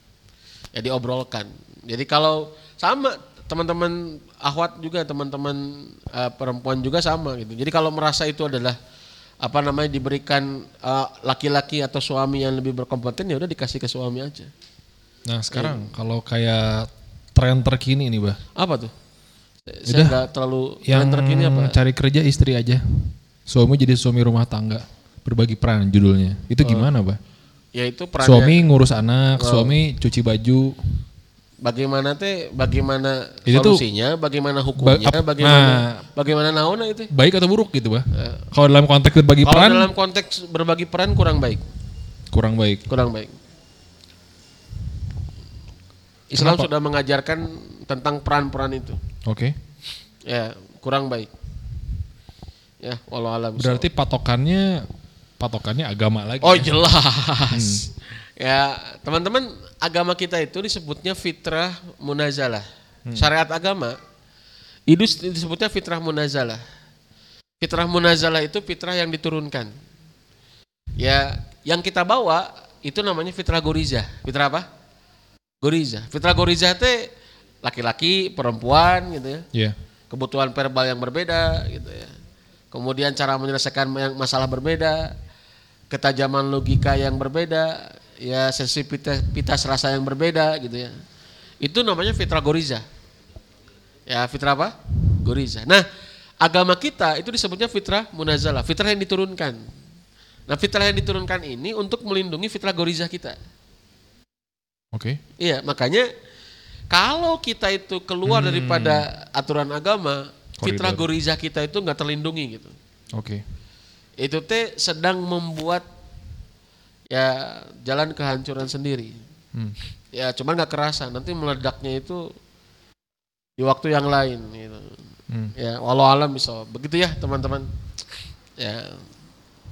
Ya diobrolkan. Jadi kalau sama teman-teman ahwat juga teman-teman eh, perempuan juga sama gitu. Jadi kalau merasa itu adalah apa namanya diberikan eh, laki-laki atau suami yang lebih berkompeten ya udah dikasih ke suami aja. Nah sekarang kalau kayak tren terkini nih bah, Apa tuh? Saya nggak terlalu yang yang terkini apa? cari kerja istri aja, suami jadi suami rumah tangga, berbagi peran judulnya. Itu gimana bah? Yaitu perannya Suami ngurus anak, suami cuci baju. bagaimana teh bagaimana Itu tuh- solusinya bagaimana hukumnya Ba- bagaimana nah. bagaimana naona itu Baik atau buruk gitu bah? Kalau dalam konteks berbagi kalau peran dalam konteks berbagi peran kurang baik kurang baik. kurang baik Islam sudah mengajarkan tentang peran-peran itu. Oke. ya kurang baik. Ya walau alam Berarti patokannya patokannya agama lagi. oh ya? jelas. Ya teman-teman agama kita itu disebutnya fitrah munazalah. Syariat agama itu disebutnya fitrah munazalah. Fitrah munazalah itu fitrah yang diturunkan. Ya yang kita bawa itu namanya fitrah goriza fitrah apa goriza fitrah goriza itu laki-laki perempuan gitu ya Iya. kebutuhan verbal yang berbeda gitu ya. Kemudian cara menyelesaikan masalah berbeda, ketajaman logika yang berbeda, ya sensitivitas rasa yang berbeda gitu ya. Itu namanya fitrah goriza. Ya, fitrah apa? Goriza. Nah, agama kita itu disebutnya fitrah munazalah, fitrah yang diturunkan. Nah, fitrah yang diturunkan ini untuk melindungi fitrah goriza kita. Oke. Iya, makanya Kalau kita itu keluar daripada aturan agama, fitrah Koridor. goriza kita itu nggak terlindungi gitu. Oke. Itu teh sedang membuat ya jalan kehancuran sendiri. Hmm. Ya cuman nggak kerasa, nanti meledaknya itu di waktu yang lain gitu. Hmm. Ya walau alam bisa begitu ya teman-teman. Ya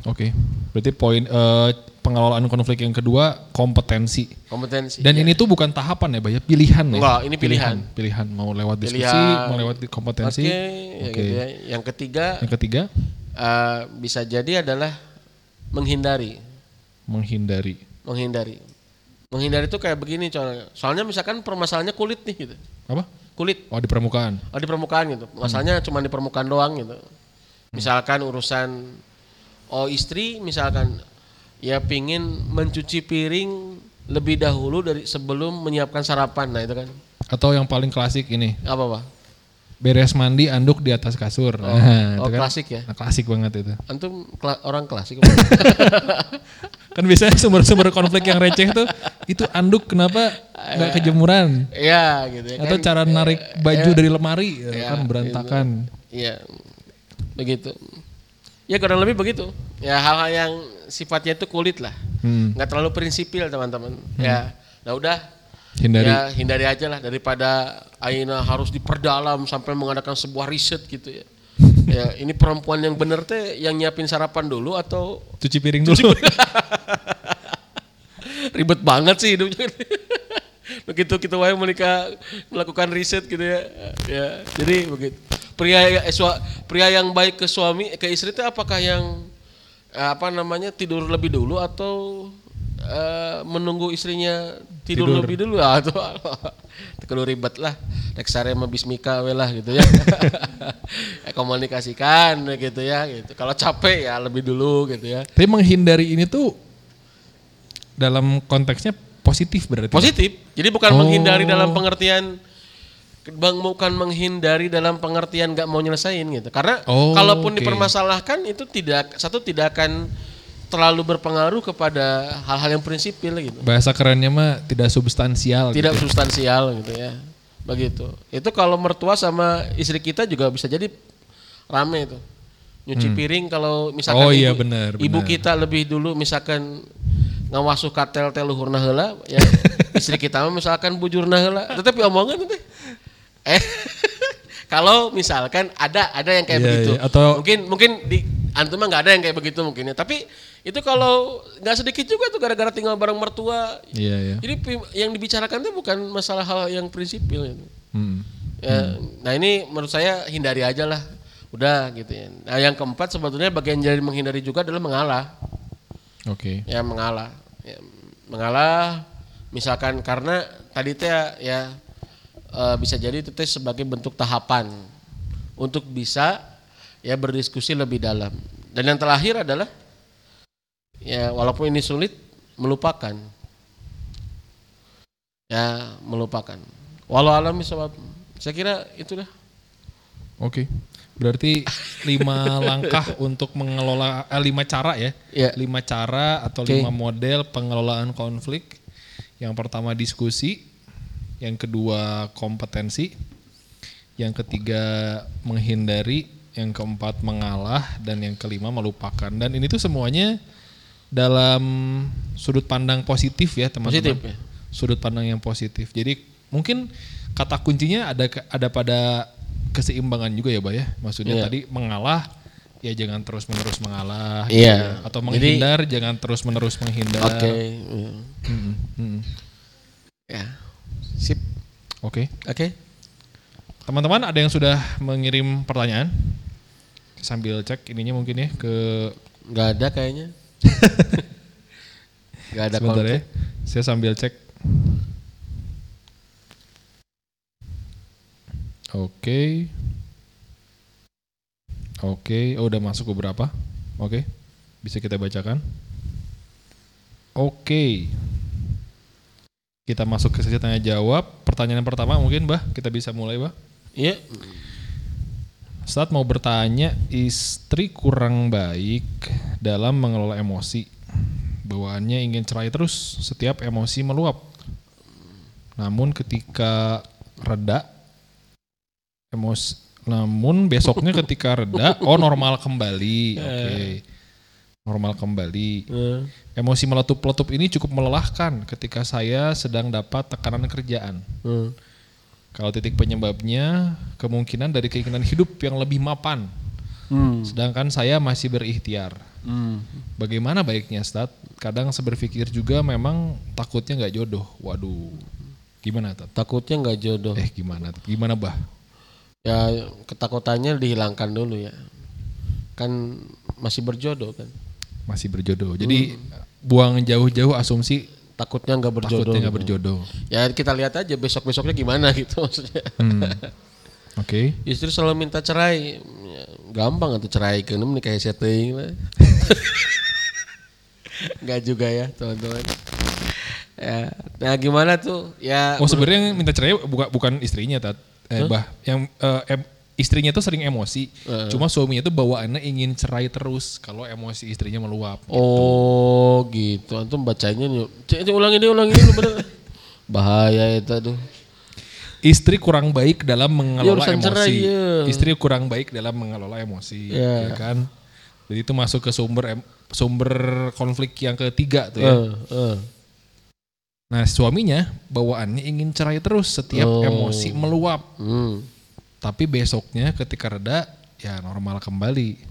Oke. Berarti poin eh, pengelolaan konflik yang kedua kompetensi. kompetensi. Dan ya. ini tuh bukan tahapan ya, Pak ya, pilihan ya. Enggak, ini pilihan. Pilihan, mau lewat diskusi, Pilihan. mau lewat di kompetensi. Oke, ya Oke. gitu ya. Yang ketiga Yang ketiga, eh, bisa jadi adalah menghindari, menghindari. menghindari. Menghindari itu kayak begini soalnya. Soalnya misalkan permasalahannya kulit nih gitu. Apa? Kulit Oh, di permukaan. oh, di permukaan gitu. Masalahnya cuma di permukaan doang gitu. Misalkan urusan oh istri misalkan ya pingin mencuci piring lebih dahulu dari sebelum menyiapkan sarapan. Nah, itu kan. Atau yang paling klasik ini, Apa, Pak? beres mandi anduk di atas kasur. Nah, oh, itu kan klasik ya. nah, klasik banget itu. Antum kela- orang klasik. Kan biasanya sumber-sumber konflik yang receh tuh itu anduk kenapa nggak kejemuran? Iya gitu ya Atau kan. cara narik baju dari lemari Ya, kan berantakan. Iya, begitu. Ya kurang lebih begitu. Ya hal-hal yang sifatnya itu kulit lah, Hmm, nggak terlalu prinsipil teman-teman. Ya, nah udah. hindari. Ya hindari aja lah daripada Aina harus diperdalam sampai mengadakan sebuah riset gitu ya. ya ini perempuan yang bener teh yang nyiapin sarapan dulu atau Cuci piring dulu. ribet banget sih hidupnya. begitu kita wae menikah melakukan riset gitu ya. Ya, jadi begitu. Pria eh, sua- pria yang baik ke suami ke istri itu apakah yang eh, apa namanya tidur lebih dulu atau eh, menunggu istrinya tidur, Tidur. lebih dulu atau kalau ribet lah rek sare mah bismika we lah gitu ya Eh, komunikasikan gitu ya gitu kalau capek ya lebih dulu gitu ya Tapi menghindari ini tuh dalam konteksnya positif berarti. Positif. Jadi bukan Oh. menghindari dalam pengertian bang bukan menghindari dalam pengertian nggak mau nyelesain gitu. Karena Oh, kalaupun oke. dipermasalahkan itu tidak satu tidak akan terlalu berpengaruh kepada hal-hal yang prinsipil gitu. Bahasa kerennya mah tidak substansial. Tidak gitu. substansial gitu ya. Begitu. Itu kalau mertua sama istri kita juga bisa jadi rame itu. Nyuci piring kalau misalkan Oh, iya, ibu, benar, ibu benar. kita lebih dulu misalkan ngawasuh katel teh luhurna heula ya istri kita misalkan bujurna heula tetapi omongan itu eh kalau misalkan ada ada yang kayak Iya, begitu iya. Atau- mungkin mungkin di antum mah nggak ada yang kayak begitu mungkin ya tapi itu kalau nggak sedikit juga tuh gara-gara tinggal bareng mertua Iya, iya. jadi yang dibicarakan itu bukan masalah hal yang prinsipil gitu. Hmm. Ya, Nah ini menurut saya hindari aja lah, udah gitu ya. Nah yang keempat sebetulnya bagian dari menghindari juga adalah mengalah, Oke. ya mengalah, ya, mengalah. Misalkan karena tadi teh ya eh, bisa jadi itu teh sebagai bentuk tahapan untuk bisa ya berdiskusi lebih dalam. Dan yang terakhir adalah ya walaupun ini sulit melupakan. Ya, melupakan. Walau alam bisawab. Saya kira itu dah. Oke. Berarti lima langkah untuk mengelola eh, lima cara ya. Ya. Lima cara atau Oke. lima model pengelolaan konflik. Yang pertama diskusi, yang kedua kompetensi, yang ketiga menghindari, yang keempat mengalah dan yang kelima melupakan. Dan ini tuh semuanya dalam sudut pandang positif ya teman-teman. Positif, ya. Sudut pandang yang positif. Jadi mungkin kata kuncinya ada ada pada keseimbangan juga ya, Bay ya. Maksudnya Iya. tadi mengalah ya jangan terus-menerus mengalah Iya. gitu ya. atau Jadi- menghindar jangan terus-menerus menghindar. Oke. iya. Mm, mm. Ya. Sip. Oke. Oke. Teman-teman ada yang sudah mengirim pertanyaan? Sambil cek ininya mungkin ya ke Nggak ada kayaknya. Nggak ada sebentar ya. Saya sambil cek. Oke. Oke, oh, udah masuk beberapa. Oke. Bisa kita bacakan. Oke. Kita masuk ke sesi tanya jawab. Pertanyaan pertama mungkin, Bah, kita bisa mulai, Bah. Iya. Saat mau bertanya, istri kurang baik dalam mengelola emosi. Bawaannya ingin cerai terus, setiap emosi meluap. Namun ketika reda emosi namun besoknya ketika reda oh normal kembali. Oke. Normal kembali. Eh, Emosi meletup-letup ini cukup melelahkan ketika saya sedang dapat tekanan kerjaan. eh. Kalau titik penyebabnya kemungkinan dari keinginan hidup yang lebih mapan. Hmm. Sedangkan saya masih berikhtiar. Hmm. Bagaimana baiknya Stat? Kadang saya berpikir juga memang takutnya nggak jodoh. Waduh. Gimana Tat? Takutnya nggak jodoh. Eh gimana? Gimana bah? Ya ketakutannya dihilangkan dulu ya. Kan masih berjodoh kan. Masih berjodoh. Jadi buang jauh-jauh asumsi Takutnya nggak berjodoh. takutnya nggak gitu. berjodoh. Ya kita lihat aja besok-besoknya gimana gitu maksudnya. Hmm. Oke. Istri selalu minta cerai. Ya, gampang atau cerai kan menikahi setting lah. Enggak juga ya teman-teman. Ya, nah gimana tuh? Ya Oh sebenarnya yang minta cerai bukan bukan istrinya Tat. Eh, bah yang eh, istrinya tuh sering emosi. Cuma suaminya tuh bawaannya ingin cerai terus kalau emosi istrinya meluap. Oh gitu. Antum bacanya nih. Cek, ulangi deh, ulangi dulu bener. Bahaya itu tuh. Istri kurang baik dalam mengelola urusan emosi. cerai, ya. Istri kurang baik dalam mengelola emosi, Ya. ya kan? Jadi itu masuk ke sumber sumber konflik yang ketiga tuh ya. Eh, eh. Nah, suaminya bawaannya ingin cerai terus setiap Oh. emosi meluap. Hmm. Tapi besoknya ketika reda, ya normal kembali.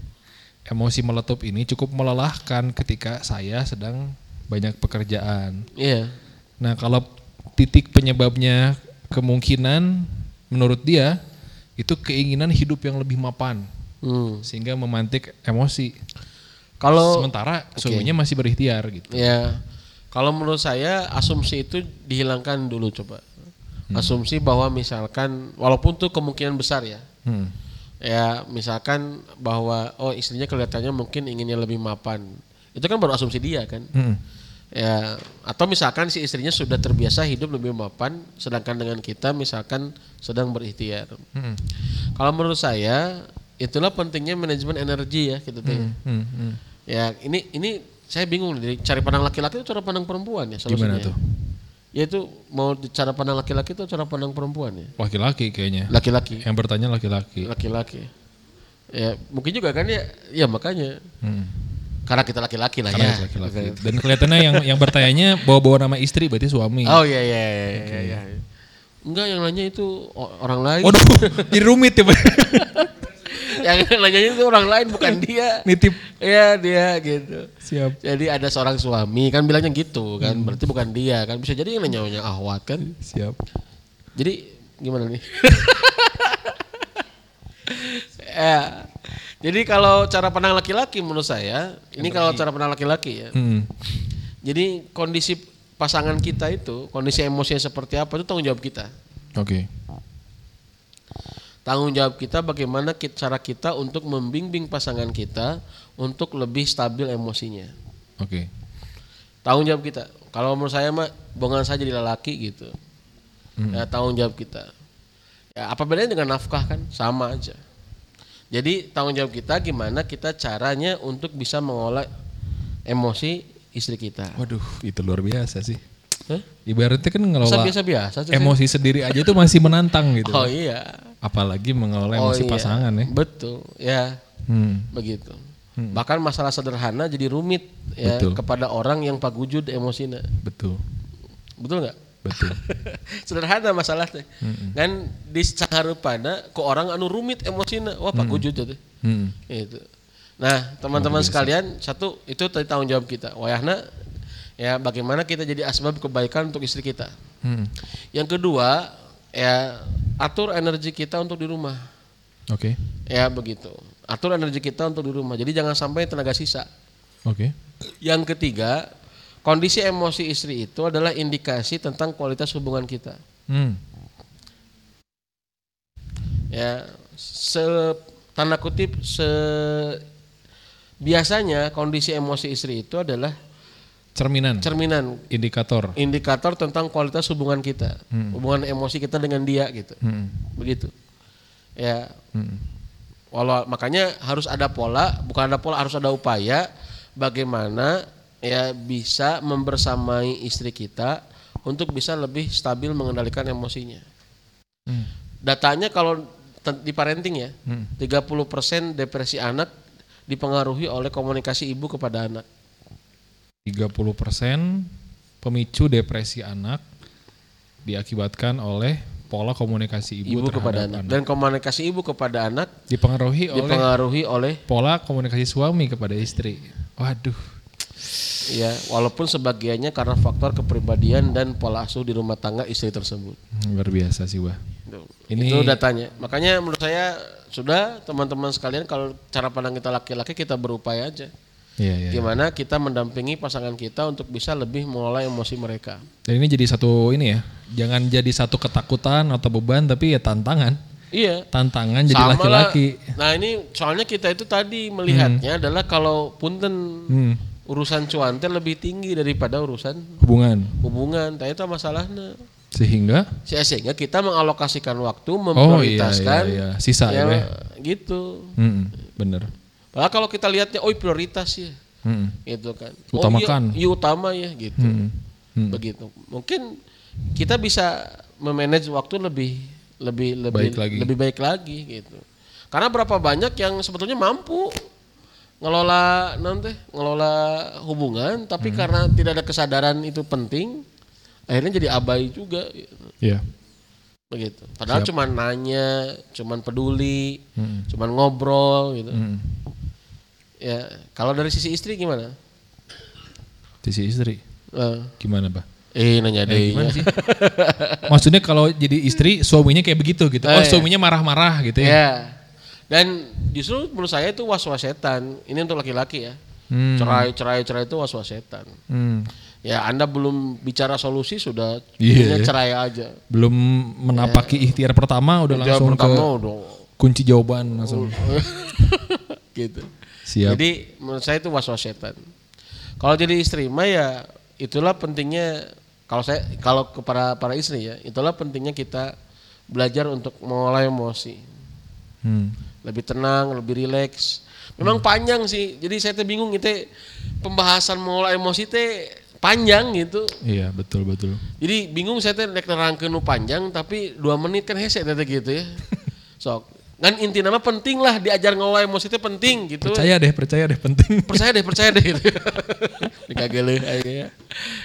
Emosi meletup ini cukup melelahkan ketika saya sedang banyak pekerjaan. Iya. Nah, kalau titik penyebabnya kemungkinan menurut dia itu keinginan hidup yang lebih mapan Hmm. sehingga memantik emosi. Kalau Sementara suaminya masih berikhtiar gitu. ya kalau menurut saya asumsi itu dihilangkan dulu coba. Asumsi bahwa misalkan walaupun tuh kemungkinan besar ya. Hmm. Ya, misalkan bahwa oh istrinya kelihatannya mungkin inginnya lebih mapan. Itu kan baru asumsi dia kan. Hmm. Ya, atau misalkan si istrinya sudah terbiasa hidup lebih mapan sedangkan dengan kita misalkan sedang berikhtiar. Hmm. Kalau menurut saya itulah pentingnya manajemen energi ya gitu teh. Hmm. Hmm. Ya, ini ini saya bingung nih cari pandang laki-laki itu cara pandang perempuan ya Gimana solusinya. tuh? Ya itu mau cara pandang laki-laki itu cara pandang perempuan ya. Laki-laki kayaknya. Laki-laki, Yang bertanya laki-laki. laki-laki. Ya, mungkin juga kan ya, ya makanya Hmm. karena kita laki-laki lah Karena ya. laki-laki. Dan kelihatannya yang yang bertanyanya bawa-bawa nama istri berarti suami. Oh iya iya iya iya. iya. Enggak yang nanya itu orang lain. Waduh, jadi rumit ya. Yang nanya itu orang lain bukan dia. Nitip. Iya dia gitu. Siap. Jadi ada seorang suami kan bilangnya gitu kan, berarti bukan dia kan. Bisa jadi yang nanya ahwat kan. Siap. Jadi gimana nih? ya. Jadi kalau cara pandang laki-laki menurut saya, ini kalau cara pandang laki-laki ya. Hmm. Jadi kondisi pasangan kita itu, kondisi emosinya seperti apa itu tanggung jawab kita. Oke. Tanggung jawab kita bagaimana cara kita untuk membimbing pasangan kita untuk lebih stabil emosinya. Oke. Tanggung jawab kita. Kalau menurut saya mah bongan saja di lelaki gitu. Ya tanggung jawab kita. Ya apa bedanya dengan nafkah kan? Sama aja. Jadi tanggung jawab kita gimana kita caranya untuk bisa mengolah emosi istri kita. Waduh, itu luar biasa sih. Hah? Ibaratnya kan ngelola biasa-biasa emosi sendiri aja tuh masih menantang gitu. Oh iya. Apalagi mengelola Oh emosi iya. pasangan ya. Betul. Ya, Hmm. begitu. Bahkan masalah sederhana jadi rumit ya Betul. kepada orang yang pagujud emosinya. Betul. Betul nggak? Betul. Sederhana masalahnya. Kan di pada ke orang anu rumit emosinya. Wah, pagujud teh. Hmm. Itu. Nah, teman-teman sekalian, satu itu tadi tanggung jawab kita. Wayahna ya bagaimana kita jadi asbab kebaikan untuk istri kita. Hmm. Yang kedua, ya atur energi kita untuk di rumah. Oke. Ya begitu. Atur energi kita untuk di rumah. Jadi jangan sampai tenaga sisa. Oke. Yang ketiga, kondisi emosi istri itu adalah indikasi tentang kualitas hubungan kita. Hmm. Ya, se tanda kutip se biasanya kondisi emosi istri itu adalah Cerminan. cerminan Indikator. indikator tentang kualitas hubungan kita, hubungan emosi kita dengan dia gitu. Hmm. Begitu. Ya, Hmm. Walau makanya harus ada pola, bukan ada pola, harus ada upaya bagaimana ya bisa membersamai istri kita untuk bisa lebih stabil mengendalikan emosinya. Hmm. Datanya kalau di parenting ya, Hmm. 30% depresi anak dipengaruhi oleh komunikasi ibu kepada anak. 30% pemicu depresi anak diakibatkan oleh pola komunikasi ibu, Ibu, kepada terhadap anak. Dan komunikasi ibu kepada anak Dipengaruhi oleh dipengaruhi oleh pola komunikasi suami kepada istri. Waduh. ya walaupun sebagiannya karena faktor kepribadian dan pola asuh di rumah tangga istri tersebut. Luar biasa sih, Wah. Ini- Itu datanya. Makanya menurut saya sudah teman-teman sekalian kalau cara pandang kita laki-laki kita berupaya aja. Iya, iya. Gimana kita mendampingi pasangan kita untuk bisa lebih mengelola emosi mereka. Dan ini jadi satu ini ya. Jangan jadi satu ketakutan atau beban tapi ya tantangan. Iya. Tantangan jadi laki-laki. Nah ini soalnya kita itu tadi melihatnya adalah kalau punten Hmm. urusan cuan teh lebih tinggi daripada urusan Hubungan. hubungan. Nah itu masalahnya. Sehingga Sehingga kita mengalokasikan waktu, Oh iya, memprioritaskan. iya, iya. Sisa ya, Be? gitu. Hmm, bener. Padahal kalau kita lihatnya, oh prioritas ya, Hmm. gitu kan. Utamakan. Oh, iya, iya utama ya, gitu. Hmm. Hmm. Begitu. Mungkin kita bisa memanage waktu lebih lebih lebih Baik lagi. lebih baik lagi gitu. Karena berapa banyak yang sebetulnya mampu ngelola nanti ngelola hubungan, tapi Hmm. karena tidak ada kesadaran itu penting, akhirnya jadi abai juga. gitu. Iya. Begitu. Padahal cuman nanya, cuman peduli, Hmm. cuman ngobrol gitu. Hmm. Ya, kalau dari sisi istri gimana? Sisi istri. Eh, Gimana, Bah? eh nanya deh. Gimana sih? Maksudnya kalau jadi istri suaminya kayak begitu gitu. Oh, Oh, iya. suaminya marah-marah gitu ya. Ya. Dan justru menurut saya itu was-was setan. Ini untuk laki-laki ya. Hmm. Cerai, cerai, cerai itu was-was setan. Hmm. Ya, Anda belum bicara solusi sudah Iya, intinya iya. cerai aja. Belum menapaki ikhtiar pertama udah Jawab langsung pertama ke udah kunci jawaban langsung. gitu. Siap. Jadi menurut saya itu was-was setan. Kalau jadi istri mah ya itulah pentingnya kalau saya kalau kepada para istri ya, itulah pentingnya kita belajar untuk mengolah emosi. Hmm. Lebih tenang, lebih rileks. Memang panjang sih. Jadi saya tuh bingung itu pembahasan mengolah emosi teh panjang gitu. Iya, betul betul. Jadi bingung saya teh nek nerangkeun panjang tapi dua menit kan hese teh gitu ya. Sok. Kan inti nama penting lah diajar ngolah emosi teh penting gitu. Percaya deh, percaya deh penting. percaya deh percaya deh gitu dikagele ya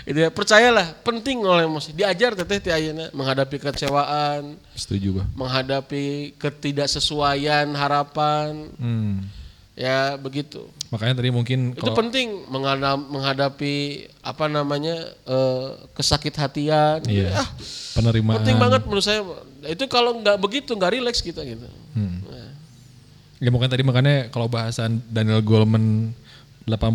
itu ya percayalah penting oleh emosi diajar teteh ti ayeuna menghadapi kecewaan Setuju, Bah. menghadapi ketidaksesuaian harapan Hmm. ya begitu Makanya tadi mungkin itu kalau penting menghadap, menghadapi apa namanya eh, kesakit hatian iya, ah, penerimaan. penting banget menurut saya itu kalau nggak begitu nggak rileks kita gitu Hmm. Ya mungkin tadi makanya kalau bahasan Daniel Goleman 80%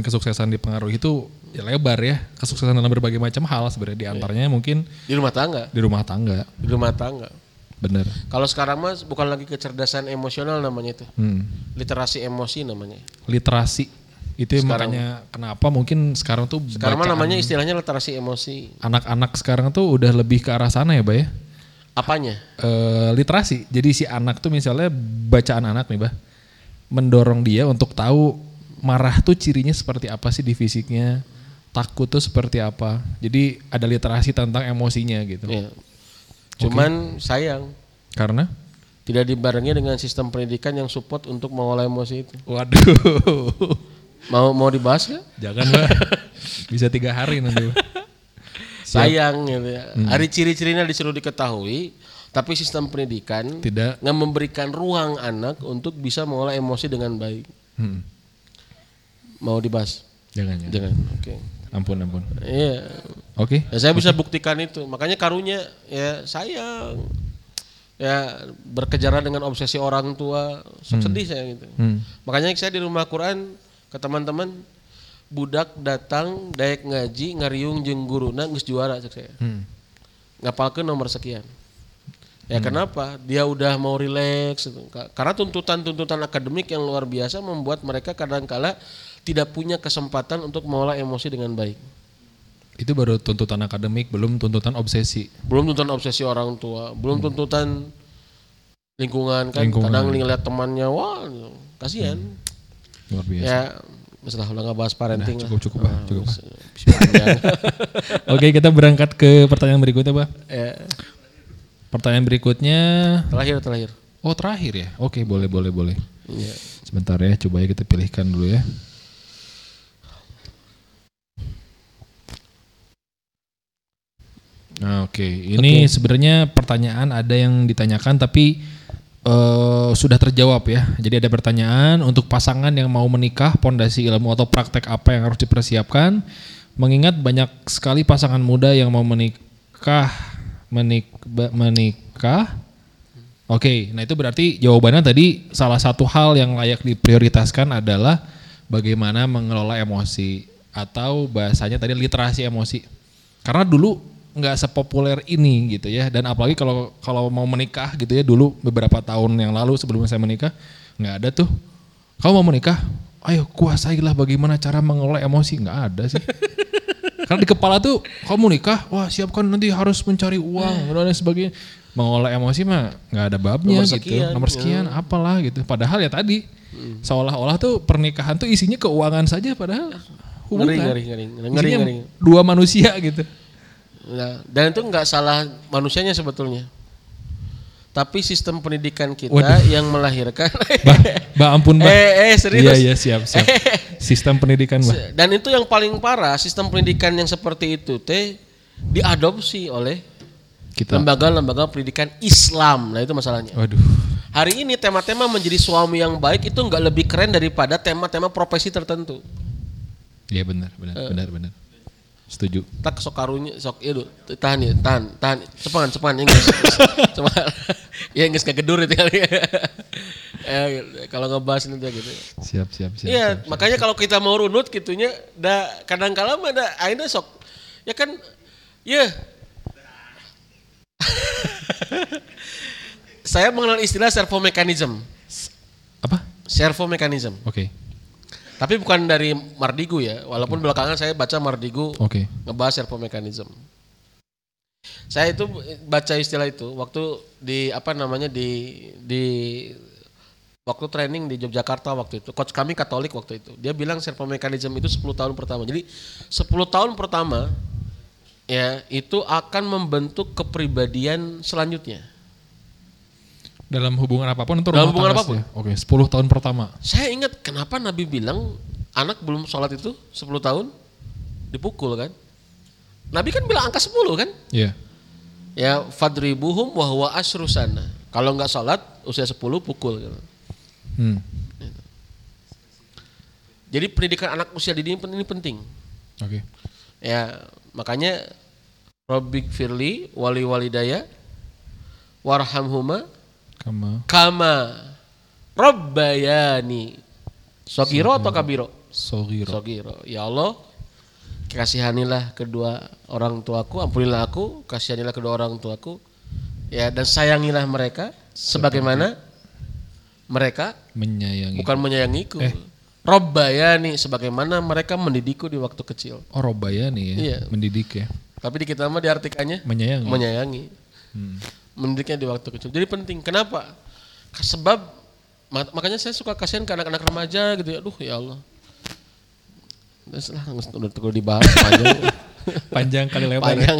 kesuksesan dipengaruhi itu ya lebar ya. Kesuksesan dalam berbagai macam hal sebenarnya di antaranya mungkin di rumah tangga di rumah tangga. di rumah tangga Bener. kalau sekarang mas bukan lagi kecerdasan emosional namanya itu Hmm. literasi emosi namanya Literasi itu Sekarang. makanya kenapa mungkin sekarang tuh Sekarang namanya istilahnya literasi emosi. anak-anak sekarang tuh udah lebih ke arah sana ya, Bah ya. Apanya? Eh, literasi. Jadi si anak tuh misalnya bacaan anak nih, Bah. Mendorong dia untuk tahu marah tuh cirinya seperti apa sih di fisiknya. Takut tuh seperti apa. Jadi ada literasi tentang emosinya gitu. Ya. Cuman sayang Karena tidak dibarengi dengan sistem pendidikan yang support untuk mengolah emosi itu. waduh. Mau mau dibahas nggak? Jangan, Bah. Bisa tiga hari nanti. Sayang gitu ya. Hmm. Hari ciri-cirinya disuruh diketahui, tapi sistem pendidikan Tidak. nggak memberikan ruang anak untuk bisa mengolah emosi dengan baik. Hmm. Mau dibahas? Jangan, jangan. Jangan. Oke. Ampun, ampun. Iya. Oke. Ya, saya bisa buktikan itu. Makanya karunya ya sayang. Ya berkejaran dengan obsesi orang tua, sedih saya gitu. Hmm. Makanya saya di rumah Quran ke teman-teman budak datang daek ngaji ngariung jeung guruna geus juara cek saya. Hmm. Ngapalkeun nomor sekian. Ya kenapa? Dia udah mau rileks. Ka- Karena tuntutan-tuntutan akademik yang luar biasa membuat mereka kadangkala tidak punya kesempatan untuk mengolah emosi dengan baik. Itu baru tuntutan akademik, belum tuntutan obsesi. belum tuntutan obsesi orang tua, belum tuntutan lingkungan kan Lingkungan. kadang ngeliat temannya wah kasihan Luar biasa. ya Masalah udah bahas parenting Nah, cukup, lah. cukup, Bah. Ah, Cukup, bisa- bisa panjang. Oke, kita berangkat ke pertanyaan berikutnya, Bah. Ya, Pertanyaan berikutnya terakhir terakhir. Oh, terakhir ya. Oke, boleh boleh boleh. Iya. Sebentar ya, coba ya kita pilihkan dulu ya. Nah, Oke, ini sebenarnya pertanyaan ada yang ditanyakan tapi eh, sudah terjawab ya. Jadi ada pertanyaan untuk pasangan yang mau menikah, pondasi ilmu atau praktek apa yang harus dipersiapkan? Mengingat banyak sekali pasangan muda yang mau menikah, menik, menikah. Oke, nah itu berarti jawabannya tadi salah satu hal yang layak diprioritaskan adalah bagaimana mengelola emosi atau bahasanya tadi literasi emosi. Karena dulu nggak sepopuler ini gitu ya. Dan apalagi kalau kalau mau menikah gitu ya dulu beberapa tahun yang lalu sebelum saya menikah nggak ada tuh. Kamu mau menikah? Ayo kuasailah bagaimana cara mengelola emosi. Nggak ada sih. Karena di kepala tuh kamu nikah wah siapkan nanti harus mencari uang dan sebagainya. Mengelola emosi mah nggak ada babnya Nomor gitu. sekian, nomor sekian apalah gitu. Padahal ya tadi seolah-olah tuh pernikahan tuh isinya keuangan saja padahal hubungan. Ngeri, ngeri, ngeri, ngeri, ngeri. dua manusia gitu Nah, dan itu nggak salah manusianya sebetulnya. Tapi sistem pendidikan kita Waduh. yang melahirkan Bah, bah ampun bah. Eh, eh, serius? Iya, iya, siap, siap. Sistem pendidikan, bah. dan itu yang paling parah, sistem pendidikan yang seperti itu teh diadopsi oleh Kita. lembaga-lembaga pendidikan Islam. Nah, itu masalahnya. Waduh. Hari ini tema-tema menjadi suami yang baik itu nggak lebih keren daripada tema-tema profesi tertentu. Iya benar, benar, Eh. benar, benar. Setuju. Tak sok karunya sok itu tahan ya, tahan, tahan. Cepat, cepat Inggris. Cepat. ya Inggris gak gedur itu kali. eh, kalau ngebahas itu gitu. Siap, siap, siap. Iya, siap. makanya kalau kita mau runut gitunya, da kadang kala mah da sok ya kan ya Saya mengenal istilah servo mechanism. Apa? Servo mechanism. Oke. Tapi bukan dari Mardigu ya, walaupun belakangan saya baca Mardigu Oke. ngebahas servo mechanism. Saya itu baca istilah itu waktu di apa namanya di di waktu training di Yogyakarta waktu itu. Coach kami Katolik waktu itu. Dia bilang servo mechanism itu 10 tahun pertama. Jadi 10 tahun pertama ya itu akan membentuk kepribadian selanjutnya. Dalam hubungan apa pun itu Dalam hubungan tangga sih. Oke, 10 tahun pertama. Saya ingat kenapa Nabi bilang anak belum sholat itu 10 tahun dipukul kan. Nabi kan bilang angka 10 kan. Iya. Ya fadribuhum wa huwa asyru sana. Kalau nggak sholat usia 10 pukul. gitu. Hmm. Jadi pendidikan anak usia dini ini penting. Oke. Ya makanya Robbik Firli wali walidaya warhamhuma Kama kama Robbayani Sogiro atau kabiro? Sogiro. Sogiro. Ya Allah, kasihanilah kedua orang tuaku, ampunilah aku, kasihanilah kedua orang tuaku. Ya dan sayangilah mereka sebagaimana mereka Menyayangi. bukan menyayangiku. Eh. Robbayani sebagaimana mereka mendidikku di waktu kecil. Oh, robaya nih ya. Iya. Mendidik ya. Tapi di kita mah diartikannya Menyayangi. menyayangi. Hmm. Mendidiknya di waktu kecil. Jadi penting. Kenapa? Sebab mak- makanya saya suka kasihan ke anak-anak remaja gitu ya. Aduh ya Allah. Terus lah udah udah dibahas panjang. Panjang kali lebar. ya. panjang.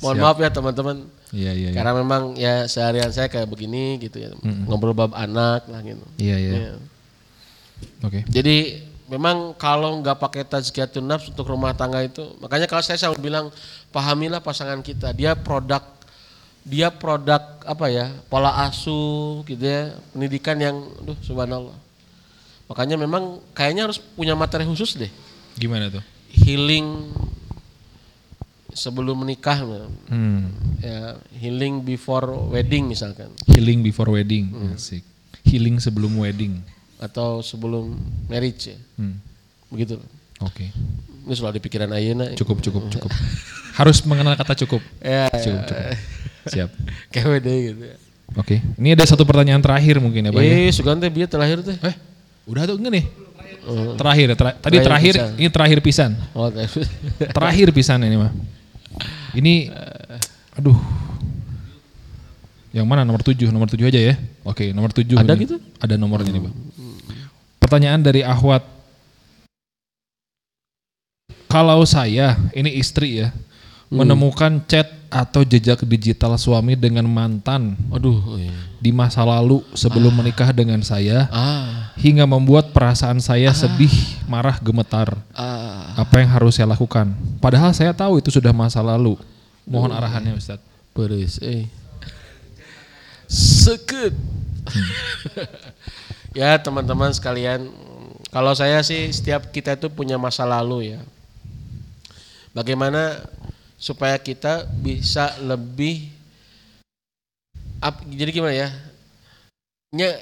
Mohon Siap. maaf ya teman-teman. Iya, iya, iya. Karena memang ya seharian saya kayak begini gitu ya. Ngobrol bab anak lah gitu. Iya, iya. Iya. Oke. Jadi memang kalau nggak pakai tazkiyatun nafs untuk rumah tangga itu, makanya kalau saya selalu bilang pahamilah pasangan kita, dia produk dia produk apa ya pola asuh gitu ya pendidikan yang, duh subhanallah. Makanya memang kayaknya harus punya materi khusus deh, Gimana tuh? healing sebelum menikah, Hmm. ya healing before wedding misalkan, Healing before wedding. Hmm. Asik. Healing sebelum wedding. atau sebelum marriage ya, Hmm. begitu. Oke. Ini selalu di pikiran Ayeuna. Cukup, cukup, cukup. Harus mengenal kata cukup. Ya, Cukup, cukup. Siap. KWD gitu ya. Oke. Ini ada satu pertanyaan terakhir mungkin ya, Pak. ya? Eh, Sugante biar terakhir teh. Eh, udah tuh enggak nih? Oh, Terakhir, tera- tadi Terakhir terakhir, pisan. ini terakhir pisan. oh. Terakhir pisan ini mah. Ini, aduh. Yang mana nomor tujuh? Nomor tujuh aja ya. Oke, nomor tujuh. Ada ini. gitu? Ada nomornya nih, Pak. Pertanyaan dari Ahwat Kalau saya, ini istri ya, menemukan chat atau jejak digital suami dengan mantan Aduh, iya. di masa lalu sebelum menikah dengan saya Ah, hingga membuat perasaan saya sedih, marah, gemetar. ah. Apa yang harus saya lakukan? Padahal saya tahu itu sudah masa lalu. Mohon arahannya Ustadz. Beres, eh. Seket. ya teman-teman sekalian, kalau saya sih setiap kita itu punya masa lalu ya. Bagaimana supaya kita bisa lebih ap- jadi gimana ya? Nya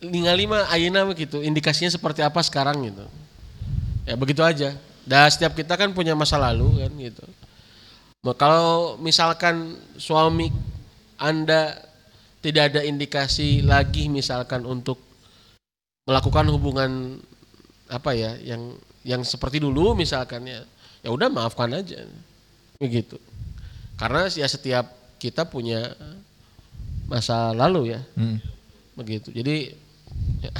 lima lima ayana begitu, indikasinya seperti apa sekarang gitu. Ya begitu aja. Dan setiap kita kan punya masa lalu kan gitu. Nah, Kalau misalkan suami Anda tidak ada indikasi lagi misalkan untuk melakukan hubungan apa ya yang yang seperti dulu misalkan ya ya udah maafkan aja begitu karena ya setiap kita punya masa lalu ya. Hmm. begitu. Jadi ya,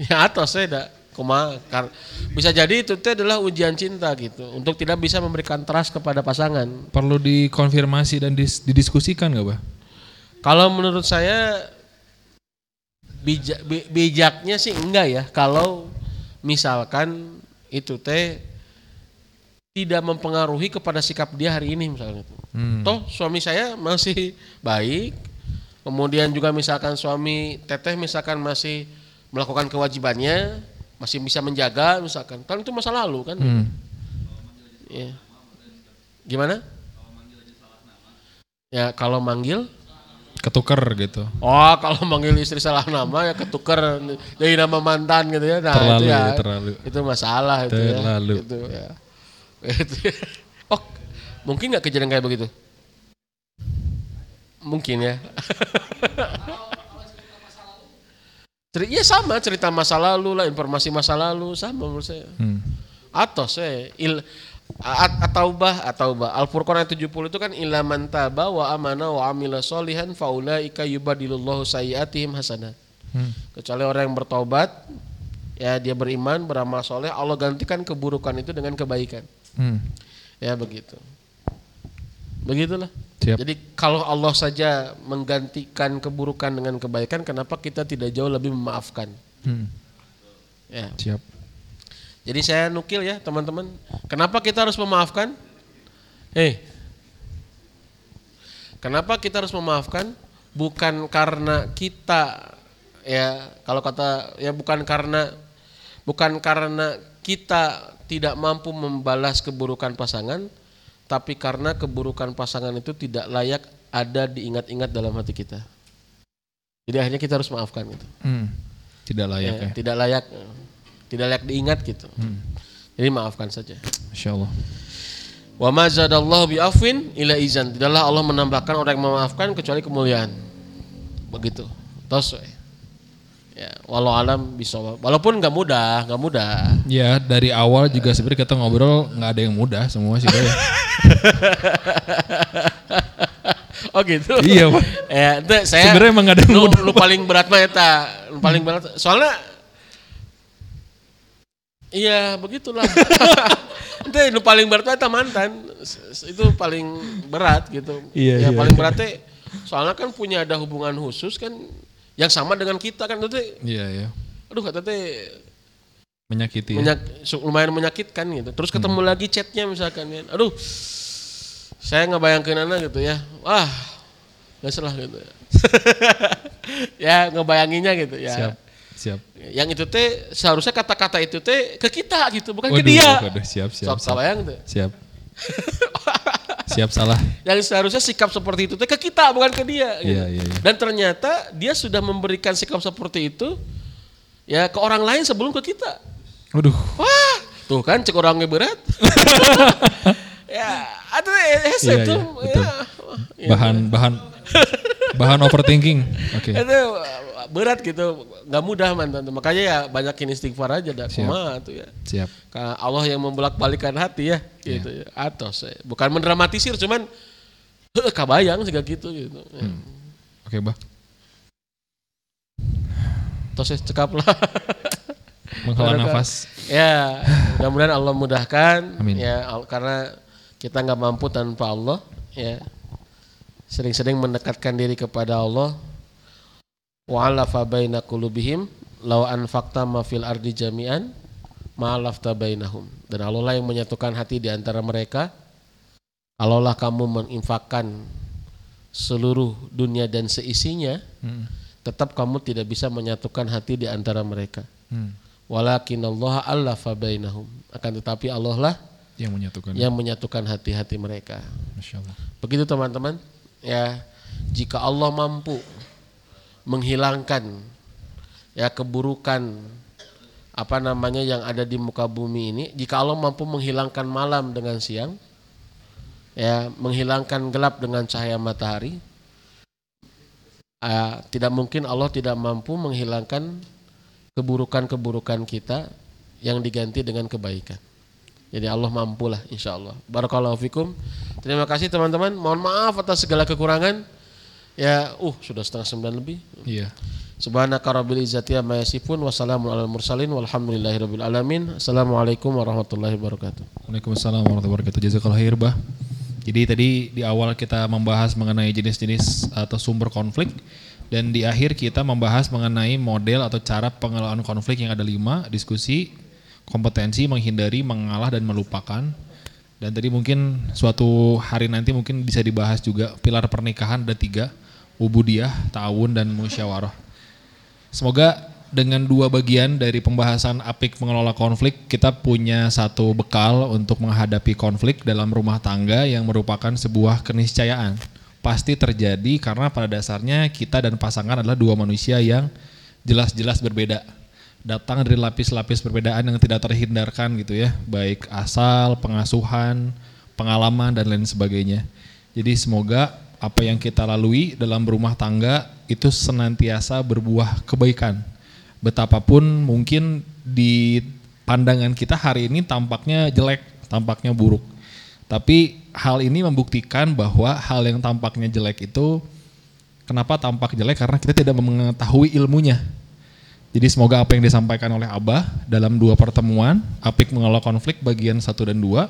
ya atau saya tidak kuma kar- bisa jadi itu teh adalah ujian cinta gitu. Untuk tidak bisa memberikan trust kepada pasangan. Perlu dikonfirmasi dan dis- didiskusikan nggak, Bah? kalau menurut saya bijak bi- bijaknya sih enggak ya. Kalau misalkan itu teh tidak mempengaruhi kepada sikap dia hari ini misalnya Hmm. Toh suami saya masih baik. Kemudian juga misalkan suami teteh misalkan masih melakukan kewajibannya, masih bisa menjaga misalkan. Kan itu masa lalu kan. Hmm. Ya. Gimana? Ya kalau manggil Ketuker gitu. Oh, kalau manggil istri salah nama ya ketuker dari nama mantan gitu ya. Nah, Terlalu itu ya, ya, terlalu. Itu masalah itu Terlalu. ya. Itu ya. Itu ya. Oh, mungkin nggak kejadian kayak begitu? Mungkin ya. Iya sama cerita masa lalu lah, informasi masa lalu sama menurut saya. Hmm. Atau saya il at- atau bah atau bah Al-Furqan ayat 70 itu kan ilaman taba wa amana wa amila solihan faulaika yubadilullahu sayyiatihim hasanat. Hmm. Kecuali orang yang bertobat ya dia beriman, beramal soleh, Allah gantikan keburukan itu dengan kebaikan. Hmm. Ya begitu. Begitulah. Siap. Jadi kalau Allah saja menggantikan keburukan dengan kebaikan, kenapa kita tidak jauh lebih memaafkan? Hmm. Ya. Siap. Jadi saya nukil ya teman-teman. Kenapa kita harus memaafkan? Hei. Kenapa kita harus memaafkan? Bukan karena kita ya kalau kata ya bukan karena bukan karena kita tidak mampu membalas keburukan pasangan, tapi karena keburukan pasangan itu tidak layak ada diingat-ingat dalam hati kita. Jadi akhirnya kita harus maafkan gitu. Hmm. Tidak layak Ya, ya. Tidak layak, tidak layak diingat gitu. Hmm. Jadi maafkan saja. Insya Allah. Wa ma zadallahu bi afwin ila izan. Tidaklah Allah menambahkan orang yang memaafkan kecuali kemuliaan. Begitu. Tos we. Ya, walau alam bisa. Walaupun nggak mudah, nggak mudah. Ya dari awal juga sebenarnya kita ngobrol nggak ada yang mudah semua sih. Ya. oh gitu. iya pak. Ya, itu saya Sebenarnya emang ada yang lu, mudah. lu paling berat mah eta. Lu paling berat. Soalnya Iya, begitulah. itu lu paling berat eta mantan. S- s- Itu paling berat gitu. Iya, ya iya. paling berat teh soalnya kan punya ada hubungan khusus kan yang sama dengan kita kan itu teh Iya ya. aduh kata teh Menyakiti ya. menyak- su- lumayan menyakitkan gitu. Terus ketemu Hmm. lagi chatnya misalkan kan. Aduh. Saya ngebayangkan anak gitu ya. Wah. Gak salah gitu ya. ya ngebayanginnya gitu ya. Siap. Siap. Yang itu teh seharusnya kata-kata itu teh ke kita gitu, bukan ke Waduh, dia. waduh, siap siap. Sok Siap. tuh. Siap. siap salah. Yang seharusnya sikap seperti itu ke kita, bukan ke dia. gitu. Iya iya iya. Dan ternyata dia sudah memberikan sikap seperti itu ya ke orang lain sebelum ke kita. Waduh. Wah, tuh kan cek orangnya berat. ya, ada es Iya, itu iya, betul. ya. ya. Bahan bahan bahan overthinking. Oke. Itu berat gitu, nggak mudah mantan. Makanya ya banyakin istighfar aja dah. Siap. Tuh ya. Siap. Ka Allah yang membolak-balikan hati ya, gitu Iya. ya. Atos, ya. bukan mendramatisir, cuman heuh, kabayang sih gitu gitu. Ya. Hmm. Oke, Bah. Tos ya, cekap lah. menghela nafas. Ya, mudah-mudahan Allah mudahkan. Amin. Ya, karena kita nggak mampu tanpa Allah. Ya, sering-sering mendekatkan diri kepada Allah. Wa alafa baina qulubihim law anfaqta ma fil ardi jami'an ma alafta bainahum. Dan Allah lah yang menyatukan hati di antara mereka. Kalaulah kamu menginfakkan seluruh dunia dan seisinya, Hmm. tetap kamu tidak bisa menyatukan hati di antara mereka. Hmm. Walakin Allah allafa bainahum. Akan tetapi Allah lah Yang menyatukan. yang menyatukan hati-hati mereka. Masya Allah. Begitu teman-teman. Ya, jika Allah mampu menghilangkan ya keburukan apa namanya yang ada di muka bumi ini, jika Allah mampu menghilangkan malam dengan siang, ya menghilangkan gelap dengan cahaya matahari, ah, tidak mungkin Allah tidak mampu menghilangkan keburukan-keburukan kita yang diganti dengan kebaikan. Jadi Allah mampulah insya Allah. Barakallahu fikum. Terima kasih teman-teman. Mohon maaf atas segala kekurangan. Ya, uh sudah setengah sembilan lebih. Iya. Subhanaka rabbil izzati amma yasifun wa salamun alal mursalin walhamdulillahi rabbil alamin. Assalamualaikum warahmatullahi wabarakatuh. Waalaikumsalam warahmatullahi wabarakatuh. Jazakallah khair, Bah. Jadi tadi di awal kita membahas mengenai jenis-jenis atau sumber konflik dan di akhir kita membahas mengenai model atau cara pengelolaan konflik yang ada lima, diskusi, kompetensi, menghindari, mengalah dan melupakan. Dan tadi mungkin suatu hari nanti mungkin bisa dibahas juga pilar pernikahan ada tiga, ubudiyah, ta'awun dan musyawarah. Semoga dengan dua bagian dari pembahasan apik mengelola konflik, kita punya satu bekal untuk menghadapi konflik dalam rumah tangga yang merupakan sebuah keniscayaan. Pasti terjadi karena pada dasarnya kita dan pasangan adalah dua manusia yang jelas-jelas berbeda. Datang dari lapis-lapis perbedaan yang tidak terhindarkan gitu ya, baik asal, pengasuhan, pengalaman dan lain sebagainya. Jadi semoga apa yang kita lalui dalam rumah tangga itu senantiasa berbuah kebaikan. Betapapun mungkin di pandangan kita hari ini tampaknya jelek, tampaknya buruk. Tapi hal ini membuktikan bahwa hal yang tampaknya jelek itu kenapa tampak jelek karena kita tidak mengetahui ilmunya. Jadi semoga apa yang disampaikan oleh Abah dalam dua pertemuan, Apik mengelola konflik bagian 1 dan 2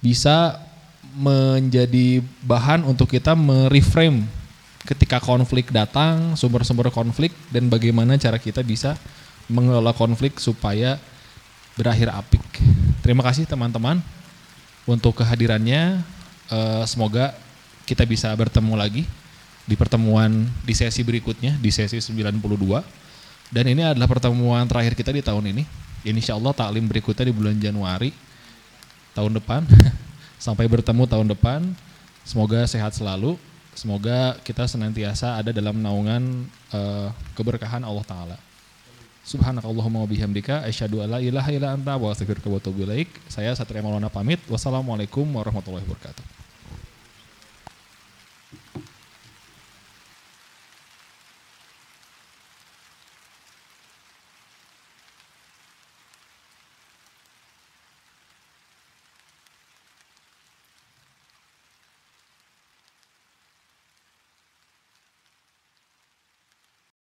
bisa menjadi bahan untuk kita mereframe ketika konflik datang, sumber-sumber konflik dan bagaimana cara kita bisa mengelola konflik supaya berakhir apik. Terima kasih teman-teman untuk kehadirannya. Eh, semoga kita bisa bertemu lagi di pertemuan di sesi berikutnya di sesi 92 dan ini adalah pertemuan terakhir kita di tahun ini. Insya Allah taklim berikutnya di bulan Januari tahun depan. Sampai bertemu tahun depan. Semoga sehat selalu. Semoga kita senantiasa ada dalam naungan eh, keberkahan Allah Ta'ala. Subhanakallahumma wa bihamdika asyhadu an la ilaha illa anta wa astaghfiruka wa atubu ilaik. Saya Satria Maulana pamit. Wassalamualaikum warahmatullahi wabarakatuh.